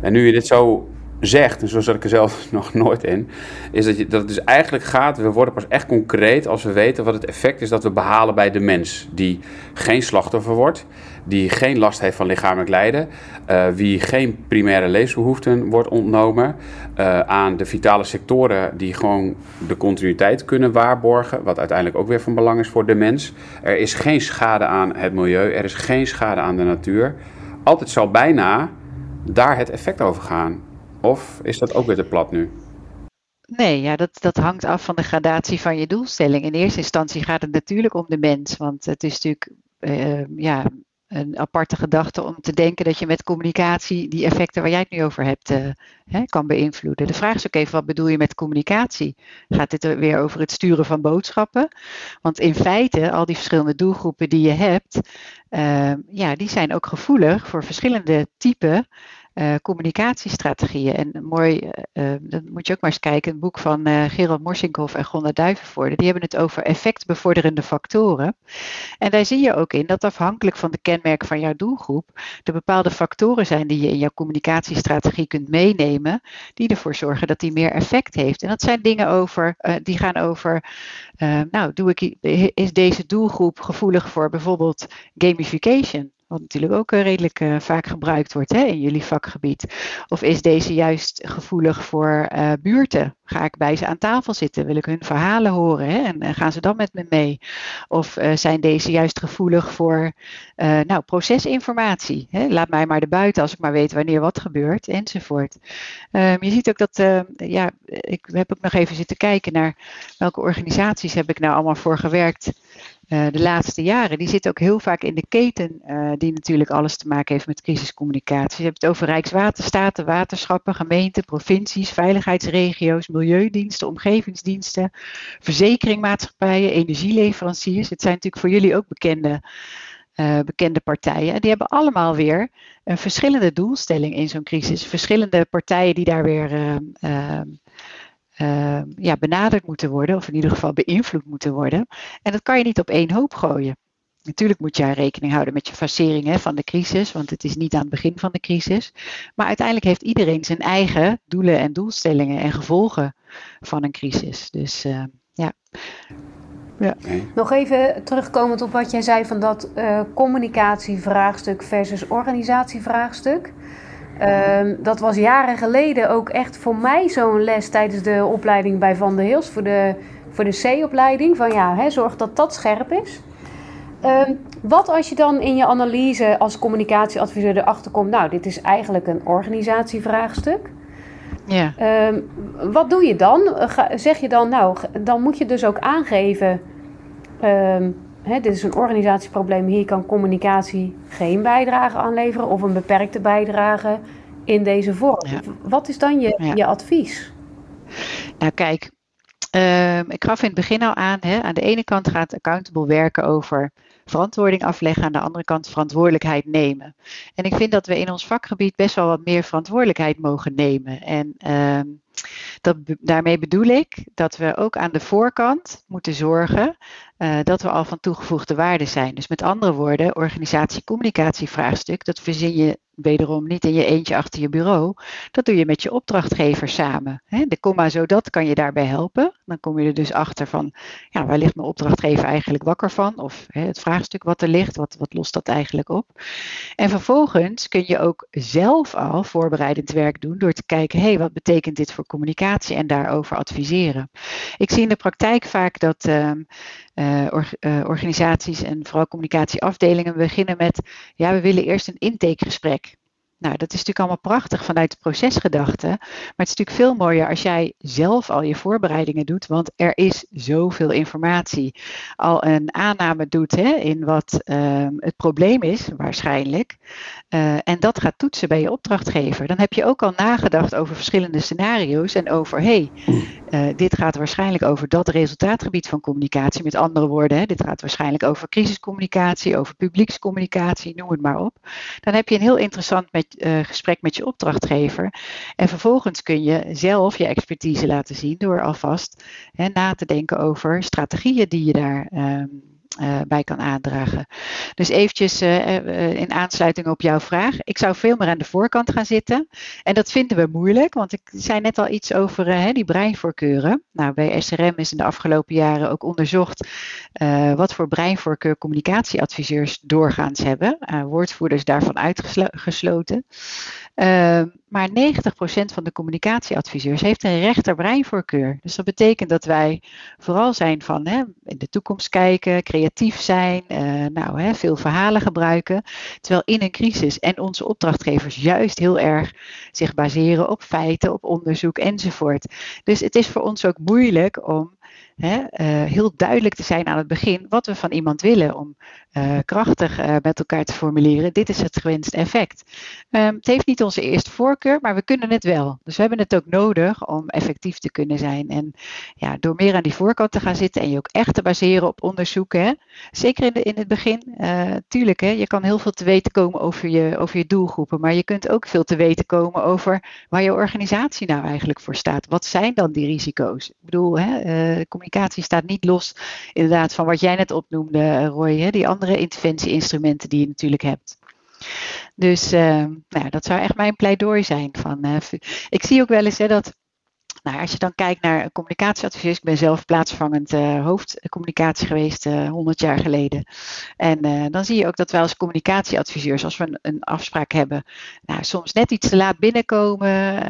En nu je dit zo zegt, en zo zat ik er zelf nog nooit in, is dat, je, dat het dus eigenlijk gaat, we worden pas echt concreet als we weten wat het effect is dat we behalen bij de mens. Die geen slachtoffer wordt, die geen last heeft van lichamelijk lijden, uh, wie geen primaire levensbehoeften wordt ontnomen, uh, aan de vitale sectoren die gewoon de continuïteit kunnen waarborgen, wat uiteindelijk ook weer van belang is voor de mens. Er is geen schade aan het milieu, er is geen schade aan de natuur. Altijd zal bijna daar het effect over gaan. Of is dat ook weer te plat nu? Nee, ja, dat, dat hangt af van de gradatie van je doelstelling. In eerste instantie gaat het natuurlijk om de mens. Want het is natuurlijk uh, ja, een aparte gedachte om te denken dat je met communicatie die effecten waar jij het nu over hebt uh, hè, kan beïnvloeden. De vraag is ook even, wat bedoel je met communicatie? Gaat dit er weer over het sturen van boodschappen? Want in feite, al die verschillende doelgroepen die je hebt, uh, ja, die zijn ook gevoelig voor verschillende typen uh, communicatiestrategieën. En mooi, uh, dan moet je ook maar eens kijken, een boek van uh, Gerald Morsinkhoff en Gonda Duivenvoorde, die hebben het over effectbevorderende factoren. En daar zie je ook in dat afhankelijk van de kenmerken van jouw doelgroep, er bepaalde factoren zijn die je in jouw communicatiestrategie kunt meenemen, die ervoor zorgen dat die meer effect heeft. En dat zijn dingen over, die gaan over, nou, doe ik, is deze doelgroep gevoelig voor bijvoorbeeld gamification? Wat natuurlijk ook uh, redelijk uh, vaak gebruikt wordt hè, in jullie vakgebied? Of is deze juist gevoelig voor uh, buurten? Ga ik bij ze aan tafel zitten? Wil ik hun verhalen horen? Hè? En, gaan ze dan met me mee? Of zijn deze juist gevoelig voor nou, procesinformatie? Hè? Laat mij maar erbuiten als ik maar weet wanneer wat gebeurt, enzovoort. Um, je ziet ook dat, ja, ik heb ook nog even zitten kijken naar welke organisaties heb ik nou allemaal voor gewerkt uh, de laatste jaren, die zit ook heel vaak in de keten, uh, die natuurlijk alles te maken heeft met crisiscommunicatie. Je hebt het over Rijkswaterstaten, waterschappen, gemeenten, provincies, veiligheidsregio's, milieudiensten, omgevingsdiensten, verzekeringmaatschappijen, energieleveranciers. Het zijn natuurlijk voor jullie ook bekende, uh, bekende partijen. En die hebben allemaal weer een verschillende doelstelling in zo'n crisis. Verschillende partijen die daar weer ja, benaderd moeten worden, of in ieder geval beïnvloed moeten worden. En dat kan je niet op één hoop gooien. Natuurlijk moet je rekening houden met je fasering hè, van de crisis, want het is niet aan het begin van de crisis. Maar uiteindelijk heeft iedereen zijn eigen doelen en doelstellingen en gevolgen van een crisis. Dus uh, ja. ja. Nog even terugkomend op wat jij zei van dat uh, communicatievraagstuk versus organisatievraagstuk. Um, dat was jaren geleden ook echt voor mij zo'n les tijdens de opleiding bij Van der Heels. Voor de, voor de C-opleiding. Van ja, hè, zorg dat dat scherp is. Um, wat als je dan in je analyse als communicatieadviseur erachter komt... nou, dit is eigenlijk een organisatievraagstuk. Ja. Um, wat doe je dan? Zeg je dan, nou, dan moet je dus ook aangeven... Hè, dit is een organisatieprobleem, hier kan communicatie geen bijdrage aanleveren of een beperkte bijdrage in deze vorm. Wat is dan je, ja. je advies? Nou kijk, uh, ik gaf in het begin al aan, hè, aan de ene kant gaat accountable werken over verantwoording afleggen, aan de andere kant verantwoordelijkheid nemen. En ik vind dat we in ons vakgebied best wel wat meer verantwoordelijkheid mogen nemen. En uh, dat, daarmee bedoel ik dat we ook aan de voorkant moeten zorgen uh, dat we al van toegevoegde waarde zijn. Dus met andere woorden, organisatie-communicatievraagstuk, dat verzin je wederom niet in je eentje achter je bureau. Dat doe je met je opdrachtgever samen. Hè? De komma zodat kan je daarbij helpen. Dan kom je er dus achter van, ja, waar ligt mijn opdrachtgever eigenlijk wakker van? Of hè, het vraagstuk wat er ligt, wat, wat lost dat eigenlijk op? En vervolgens kun je ook zelf al voorbereidend werk doen door te kijken, hé, hey, wat betekent dit voor communicatie en daarover adviseren. Ik zie in de praktijk vaak dat uh, uh, organisaties en vooral communicatieafdelingen beginnen met, ja, we willen eerst een intakegesprek. Nou, dat is natuurlijk allemaal prachtig vanuit de procesgedachte. Maar het is natuurlijk veel mooier als jij zelf al je voorbereidingen doet. Want er is zoveel informatie. Al een aanname doet hè, in wat um, het probleem is, waarschijnlijk. Uh, en dat gaat toetsen bij je opdrachtgever. Dan heb je ook al nagedacht over verschillende scenario's. En over, hé, hey, uh, dit gaat waarschijnlijk over dat resultaatgebied van communicatie. Met andere woorden, hè, dit gaat waarschijnlijk over crisiscommunicatie, over publiekscommunicatie, noem het maar op. Dan heb je een heel interessant met uh, gesprek met je opdrachtgever. En vervolgens kun je zelf je expertise laten zien door alvast hè, na te denken over strategieën die je daar. Um, uh, bij kan aandragen. Dus eventjes uh, in aansluiting op jouw vraag. Ik zou veel meer aan de voorkant gaan zitten. En dat vinden we moeilijk, want ik zei net al iets over die breinvoorkeuren. Nou, bij SRM is in de afgelopen jaren ook onderzocht wat voor breinvoorkeur communicatieadviseurs doorgaans hebben. woordvoerders daarvan uitgesloten. Uh, maar 90% van de communicatieadviseurs heeft een rechterbreinvoorkeur. Dus dat betekent dat wij vooral zijn van hè, in de toekomst kijken, creatief zijn, uh, nou, hè, veel verhalen gebruiken. Terwijl in een crisis en onze opdrachtgevers juist heel erg zich baseren op feiten, op onderzoek enzovoort. Dus het is voor ons ook moeilijk om Hè, uh, heel duidelijk te zijn aan het begin wat we van iemand willen om uh, krachtig uh, met elkaar te formuleren. Dit is het gewenste effect. Um, het heeft niet onze eerste voorkeur, maar we kunnen het wel. Dus we hebben het ook nodig om effectief te kunnen zijn. En ja, door meer aan die voorkant te gaan zitten en je ook echt te baseren op onderzoeken. Hè, zeker in, de, in het begin, tuurlijk, hè, je kan heel veel te weten komen over je, over je doelgroepen, maar je kunt ook veel te weten komen over waar je organisatie nou eigenlijk voor staat. Wat zijn dan die risico's? Ik bedoel, hè, communicatie staat niet los inderdaad van wat jij net opnoemde, Roy, hè, die andere interventieinstrumenten die je natuurlijk hebt. Dus uh, nou, dat zou echt mijn pleidooi zijn. Van, uh, ik zie ook wel eens hè, dat nou, als je dan kijkt naar communicatieadviseurs, ik ben zelf plaatsvangend hoofdcommunicatie geweest uh, 100 jaar geleden. En dan zie je ook dat wij als communicatieadviseurs, als we een, een afspraak hebben, nou, soms net iets te laat binnenkomen,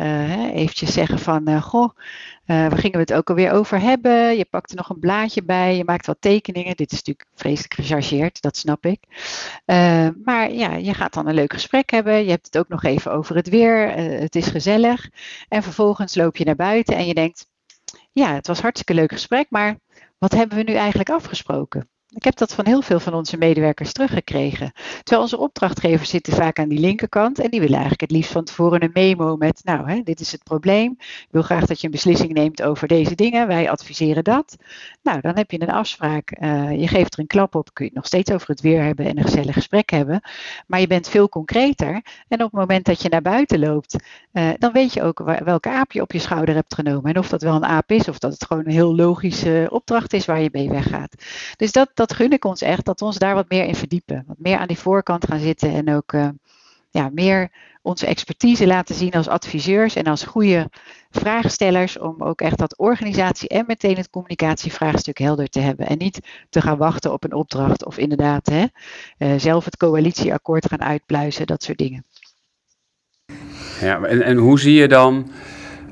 eventjes zeggen van, goh, uh, waar gingen we het ook alweer over hebben? Je pakt er nog een blaadje bij, je maakt wat tekeningen. Dit is natuurlijk vreselijk gechargeerd, dat snap ik. Uh, maar ja, je gaat dan een leuk gesprek hebben. Je hebt het ook nog even over het weer. Uh, het is gezellig. En vervolgens loop je naar buiten en je denkt: Ja, het was hartstikke leuk gesprek, maar wat hebben we nu eigenlijk afgesproken? Ik heb dat van heel veel van onze medewerkers teruggekregen. Terwijl onze opdrachtgevers zitten vaak aan die linkerkant en die willen eigenlijk het liefst van tevoren een memo met, nou, hè, dit is het probleem. Ik wil graag dat je een beslissing neemt over deze dingen. Wij adviseren dat. Nou, dan heb je een afspraak. Uh, je geeft er een klap op. Kun je het nog steeds over het weer hebben en een gezellig gesprek hebben. Maar je bent veel concreter. En op het moment dat je naar buiten loopt, uh, dan weet je ook welke aap je op je schouder hebt genomen. En of dat wel een aap is of dat het gewoon een heel logische opdracht is waar je mee weggaat. Dus dat, dat gun ik ons echt, dat we ons daar wat meer in verdiepen. Wat meer aan die voorkant gaan zitten en ook uh, ja, meer onze expertise laten zien als adviseurs en als goede vraagstellers om ook echt dat organisatie en meteen het communicatievraagstuk helder te hebben. En niet te gaan wachten op een opdracht of inderdaad hè, uh, zelf het coalitieakkoord gaan uitpluizen, dat soort dingen. Ja, en, en hoe zie je dan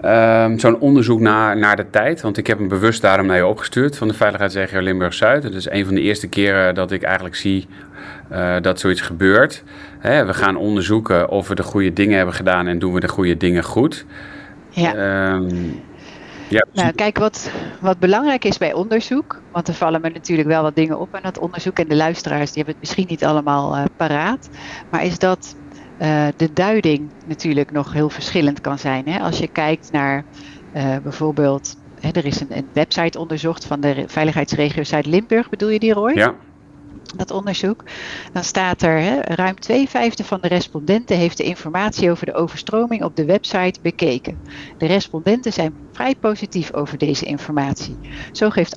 Um, Zo'n onderzoek naar, naar de tijd, want ik heb hem bewust daarom naar je opgestuurd van de Veiligheidsregio Limburg-Zuid. Het is een van de eerste keren dat ik eigenlijk zie uh, dat zoiets gebeurt. Hè, we gaan onderzoeken of we de goede dingen hebben gedaan en doen we de goede dingen goed. Ja. Um, ja. Nou, kijk, wat, wat belangrijk is bij onderzoek, want er vallen me natuurlijk wel wat dingen op aan dat onderzoek en de luisteraars die hebben het misschien niet allemaal uh, paraat, maar is dat uh, de duiding natuurlijk nog heel verschillend kan zijn. Hè? Als je kijkt naar uh, bijvoorbeeld, hè, er is een, een, website onderzocht van de veiligheidsregio Zuid-Limburg, bedoel je die Roy? Ja dat onderzoek, dan staat er hè, ruim twee vijfde van de respondenten heeft de informatie over de overstroming op de website bekeken. De respondenten zijn vrij positief over deze informatie. Zo geeft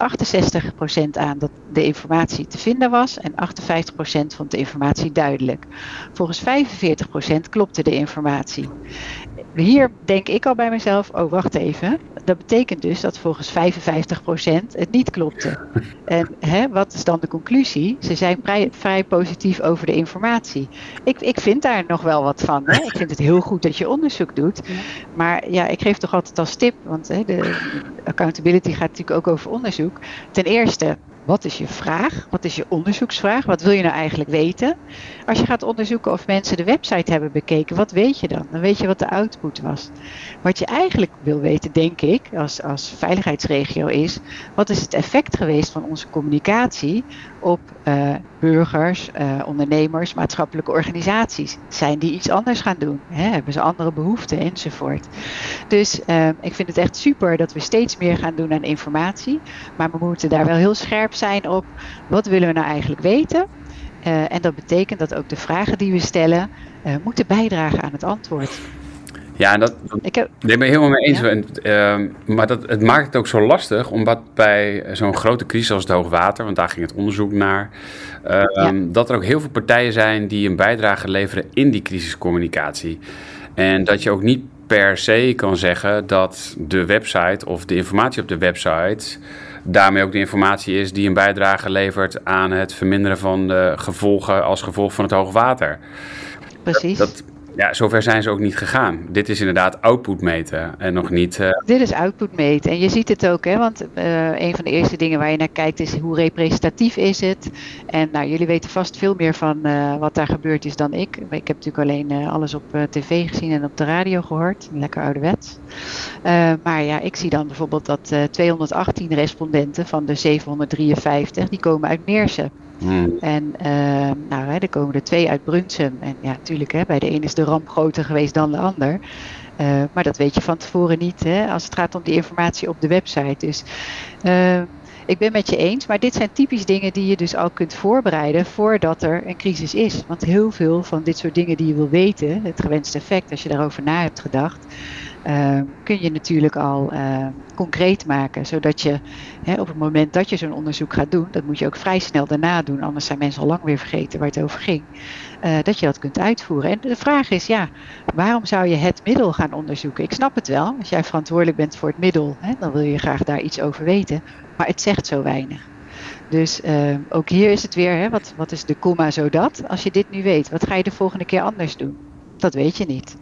68% aan dat de informatie te vinden was en 58% vond de informatie duidelijk. Volgens 45% klopte de informatie hier denk ik al bij mezelf, oh wacht even. Dat betekent dus dat volgens 55% het niet klopte. En hè, wat is dan de conclusie? Ze zijn vrij, vrij positief over de informatie. Ik, ik vind daar nog wel wat van. Hè? Ik vind het heel goed dat je onderzoek doet. Maar ja, ik geef toch altijd als tip, want hè, de accountability gaat natuurlijk ook over onderzoek. Ten eerste, wat is je vraag? Wat is je onderzoeksvraag? Wat wil je nou eigenlijk weten? Als je gaat onderzoeken of mensen de website hebben bekeken, wat weet je dan? Dan weet je wat de output was. Wat je eigenlijk wil weten, denk ik, als, als veiligheidsregio is, wat is het effect geweest van onze communicatie op uh, burgers, uh, ondernemers, maatschappelijke organisaties? Zijn die iets anders gaan doen? Hè? Hebben ze andere behoeften enzovoort? Dus uh, ik vind het echt super dat we steeds meer gaan doen aan informatie, maar we moeten daar wel heel scherp zijn op wat willen we nou eigenlijk weten? En dat betekent dat ook de vragen die we stellen moeten bijdragen aan het antwoord. Ja, dat, dat ik heb, ben ik helemaal mee eens. Ja? Uh, maar dat, het maakt het ook zo lastig, omdat bij zo'n grote crisis als het hoogwater, want daar ging het onderzoek naar, ja. dat er ook heel veel partijen zijn die een bijdrage leveren in die crisiscommunicatie. En dat je ook niet per se kan zeggen dat de website of de informatie op de website daarmee ook de informatie is die een bijdrage levert aan het verminderen van de gevolgen als gevolg van het hoogwater. Precies. Dat, dat, ja, zover zijn ze ook niet gegaan. Dit is inderdaad output meten en nog niet. Uh... Dit is output meten. En je ziet het ook, hè, want uh, een van de eerste dingen waar je naar kijkt is hoe representatief is het. En nou, jullie weten vast veel meer van uh, wat daar gebeurd is dan ik. Ik heb natuurlijk alleen alles op tv gezien en op de radio gehoord. Lekker ouderwets. maar ja, ik zie dan bijvoorbeeld dat 218 respondenten van de 753, die komen uit Meersen. Hmm. En uh, nou, hè, er komen er twee uit Brunsum. En ja, natuurlijk, bij de een is de ramp groter geweest dan de ander. Uh, maar dat weet je van tevoren niet hè, als het gaat om die informatie op de website. Dus uh, ik ben met je eens, maar dit zijn typisch dingen die je dus al kunt voorbereiden voordat er een crisis is. Want heel veel van dit soort dingen die je wil weten, het gewenste effect, als je daarover na hebt gedacht, uh, kun je natuurlijk al uh, concreet maken. Zodat je hè, op het moment dat je zo'n onderzoek gaat doen, dat moet je ook vrij snel daarna doen, anders zijn mensen al lang weer vergeten waar het over ging, uh, dat je dat kunt uitvoeren. En de vraag is, ja, waarom zou je het middel gaan onderzoeken? Ik snap het wel, als jij verantwoordelijk bent voor het middel, hè, dan wil je graag daar iets over weten, maar het zegt zo weinig. Dus ook hier is het weer, hè, wat, wat is de komma zodat? Als je dit nu weet, wat ga je de volgende keer anders doen? Dat weet je niet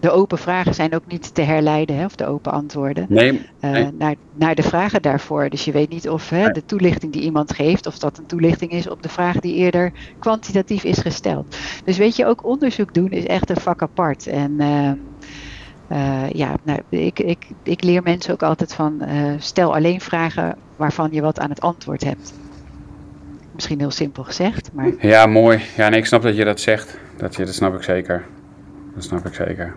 de open vragen zijn ook niet te herleiden, hè, of de open antwoorden, nee, uh, naar, naar de vragen daarvoor. Dus je weet niet of hè, de toelichting die iemand geeft, of dat een toelichting is op de vraag die eerder kwantitatief is gesteld. Dus weet je, ook onderzoek doen is echt een vak apart. En uh, uh, ja, nou, ik, ik, ik leer mensen ook altijd van stel alleen vragen waarvan je wat aan het antwoord hebt. misschien heel simpel gezegd. Maar... Ja, mooi. Ja, nee, ik snap dat je dat zegt. Dat, je, dat snap ik zeker. Dat snap ik zeker.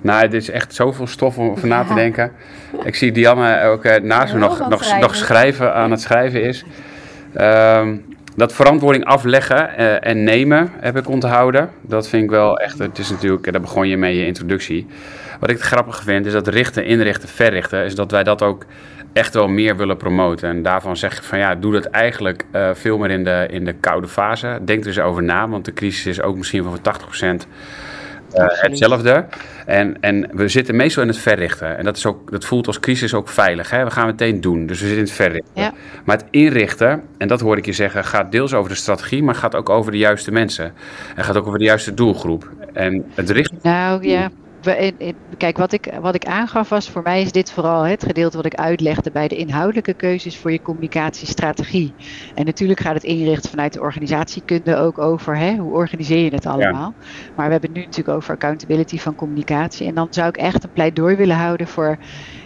Nou, het is echt zoveel stof om over na te denken. Ik zie Dianne ook uh, naast me nog, nog, schrijven. nog schrijven aan het schrijven is. Um, dat verantwoording afleggen uh, en nemen heb ik onthouden. Dat vind ik wel echt, het is natuurlijk, daar begon je mee je introductie. Wat ik het grappig vind is dat richten, inrichten, verrichten, is dat wij dat ook echt wel meer willen promoten. En daarvan zeg ik van ja, doe dat eigenlijk uh, veel meer in de, in de koude fase. Denk er eens over na, want de crisis is ook misschien van 80% uh, hetzelfde. En, en we zitten meestal in het verrichten. En dat, is ook, dat voelt als crisis ook veilig. Hè? We gaan meteen doen. Dus we zitten in het verrichten. Ja. Maar het inrichten, en dat hoor ik je zeggen, gaat deels over de strategie, maar gaat ook over de juiste mensen. En gaat ook over de juiste doelgroep. En het richten. Nou ja kijk, wat ik, wat ik aangaf was, voor mij is dit vooral het gedeelte wat ik uitlegde bij de inhoudelijke keuzes voor je communicatiestrategie. En natuurlijk gaat het inrichten vanuit de organisatiekunde ook over hè, hoe organiseer je het allemaal. Maar we hebben het nu natuurlijk over accountability van communicatie. En dan zou ik echt een pleidooi willen houden voor,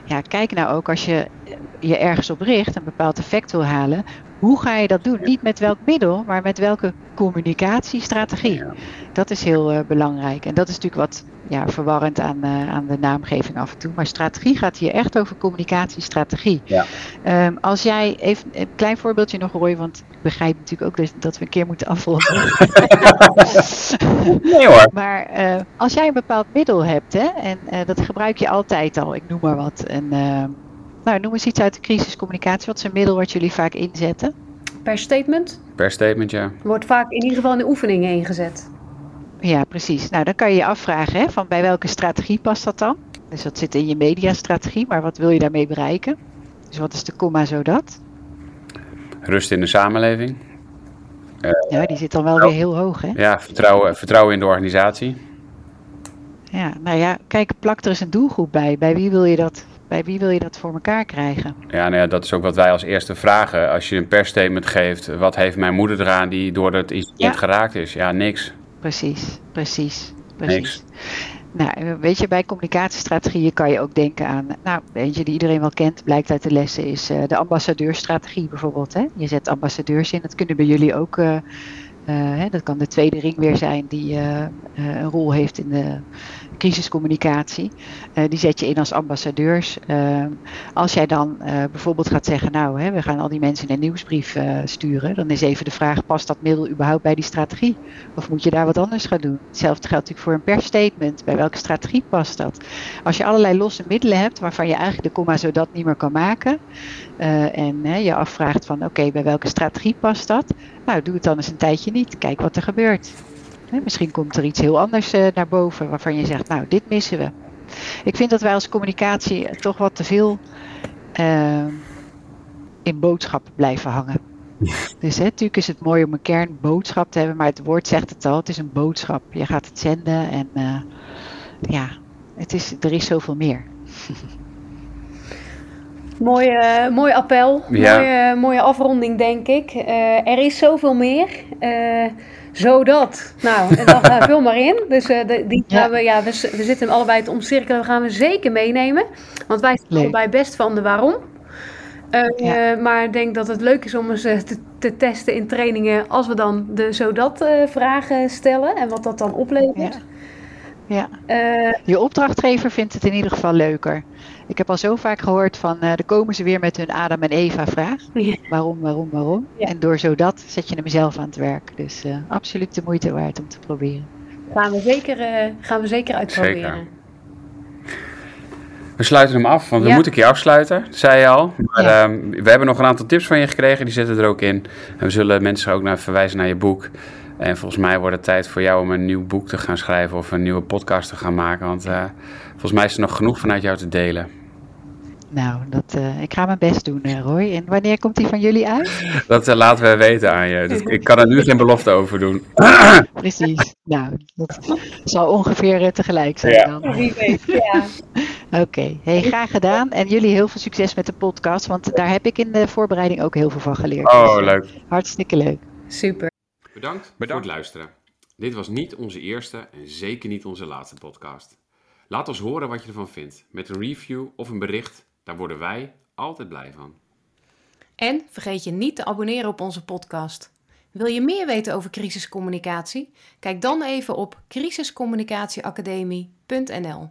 ja, kijk nou ook als je je ergens op richt, een bepaald effect wil halen, hoe ga je dat doen? Niet met welk middel, maar met welke communicatiestrategie. Dat is heel uh, belangrijk. En dat is natuurlijk wat ja, verwarrend aan, uh, aan de naamgeving af en toe. Maar strategie gaat hier echt over communicatiestrategie. Ja. Um, als jij even een klein voorbeeldje nog Roy, want ik begrijp natuurlijk ook dat, dat we een keer moeten afronden. nee hoor. Maar uh, als jij een bepaald middel hebt, hè, en dat gebruik je altijd al, ik noem maar wat. En, nou, noem eens iets uit de crisiscommunicatie. Wat is een middel wat jullie vaak inzetten? Per statement? Per statement, ja. Wordt vaak in ieder geval in de oefeningen ingezet. Ja, precies. Nou, dan kan je je afvragen hè, van bij welke strategie past dat dan? Dus dat zit in je mediastrategie, maar wat wil je daarmee bereiken? Dus wat is de komma zodat? Rust in de samenleving. Uh, ja, die zit dan wel weer heel hoog, hè? Ja, vertrouwen, vertrouwen in de organisatie. Ja, nou ja, kijk, plak er eens een doelgroep bij. Bij wie wil je dat bij wie wil je dat voor elkaar krijgen? Ja, nou ja, dat is ook wat wij als eerste vragen. Als je een persstatement geeft, wat heeft mijn moeder eraan die door het incident geraakt is? Ja, niks. Precies, precies, precies. Niks. Nou, weet je, bij communicatiestrategieën kan je ook denken aan, nou, eentje die iedereen wel kent, blijkt uit de lessen, is uh, de ambassadeurstrategie bijvoorbeeld. Hè? Je zet ambassadeurs in, dat kunnen bij jullie ook, uh, uh, hè, dat kan de tweede ring weer zijn die een rol heeft in de crisiscommunicatie. Uh, die zet je in als ambassadeurs. Uh, als jij dan uh, bijvoorbeeld gaat zeggen, nou, hè, we gaan al die mensen een nieuwsbrief sturen, dan is even de vraag, past dat middel überhaupt bij die strategie? Of moet je daar wat anders gaan doen? Hetzelfde geldt natuurlijk voor een persstatement. Bij welke strategie past dat? Als je allerlei losse middelen hebt waarvan je eigenlijk de komma zodat niet meer kan maken, en je afvraagt van, oké, bij welke strategie past dat? Nou, doe het dan eens een tijdje niet. Kijk wat er gebeurt. Misschien komt er iets heel anders uh, naar boven waarvan je zegt, nou, dit missen we. Ik vind dat wij als communicatie toch wat te veel uh, in boodschappen blijven hangen. Dus hè, natuurlijk is het mooi om een kernboodschap te hebben, maar het woord zegt het al, het is een boodschap. Je gaat het zenden en uh, ja, het is, er is zoveel meer. Mooi, uh, mooi appel, ja. mooie, mooie afronding denk ik. er is zoveel meer zodat. Nou, en dan uh, vul maar in. Dus uh, de, die gaan we, ja, we, we zitten hem allebei te omcirkelen. We gaan we zeker meenemen. Want wij zijn allebei best van de waarom. Uh, Maar ik denk dat het leuk is om eens te, te, testen in trainingen. Als we dan de zodat vragen stellen. En wat dat dan oplevert. Ja. Je opdrachtgever vindt het in ieder geval leuker. Ik heb al zo vaak gehoord van, uh, dan komen ze weer met hun Adam en Eva vraag. Waarom, waarom, waarom? En door zo dat zet je hem zelf aan het werk. Dus uh, absoluut de moeite waard om te proberen. Gaan we zeker, uh, gaan we zeker uitproberen. Zeker. We sluiten hem af, want we moeten een keer afsluiten, zei je al. Maar ja. uh, we hebben nog een aantal tips van je gekregen, die zetten er ook in. En we zullen mensen ook naar verwijzen naar je boek. En volgens mij wordt het tijd voor jou om een nieuw boek te gaan schrijven of een nieuwe podcast te gaan maken. Want uh, volgens mij is er nog genoeg vanuit jou te delen. Nou, dat, uh, ik ga mijn best doen, uh, Roy. En wanneer komt die van jullie uit? Dat uh, laten we weten aan je. Dus ik kan er nu geen belofte over doen. Precies. Nou, dat zal ongeveer tegelijk zijn ja. dan. Wie weet, ja. Oké, okay. hey, graag gedaan. En jullie heel veel succes met de podcast, want daar heb ik in de voorbereiding ook heel veel van geleerd. Oh, dus, leuk. Hartstikke leuk. Super. Bedankt, Bedankt voor het luisteren. Dit was niet onze eerste en zeker niet onze laatste podcast. Laat ons horen wat je ervan vindt, met een review of een bericht daar worden wij altijd blij van. En vergeet je niet te abonneren op onze podcast. Wil je meer weten over crisiscommunicatie? Kijk dan even op crisiscommunicatieacademie.nl.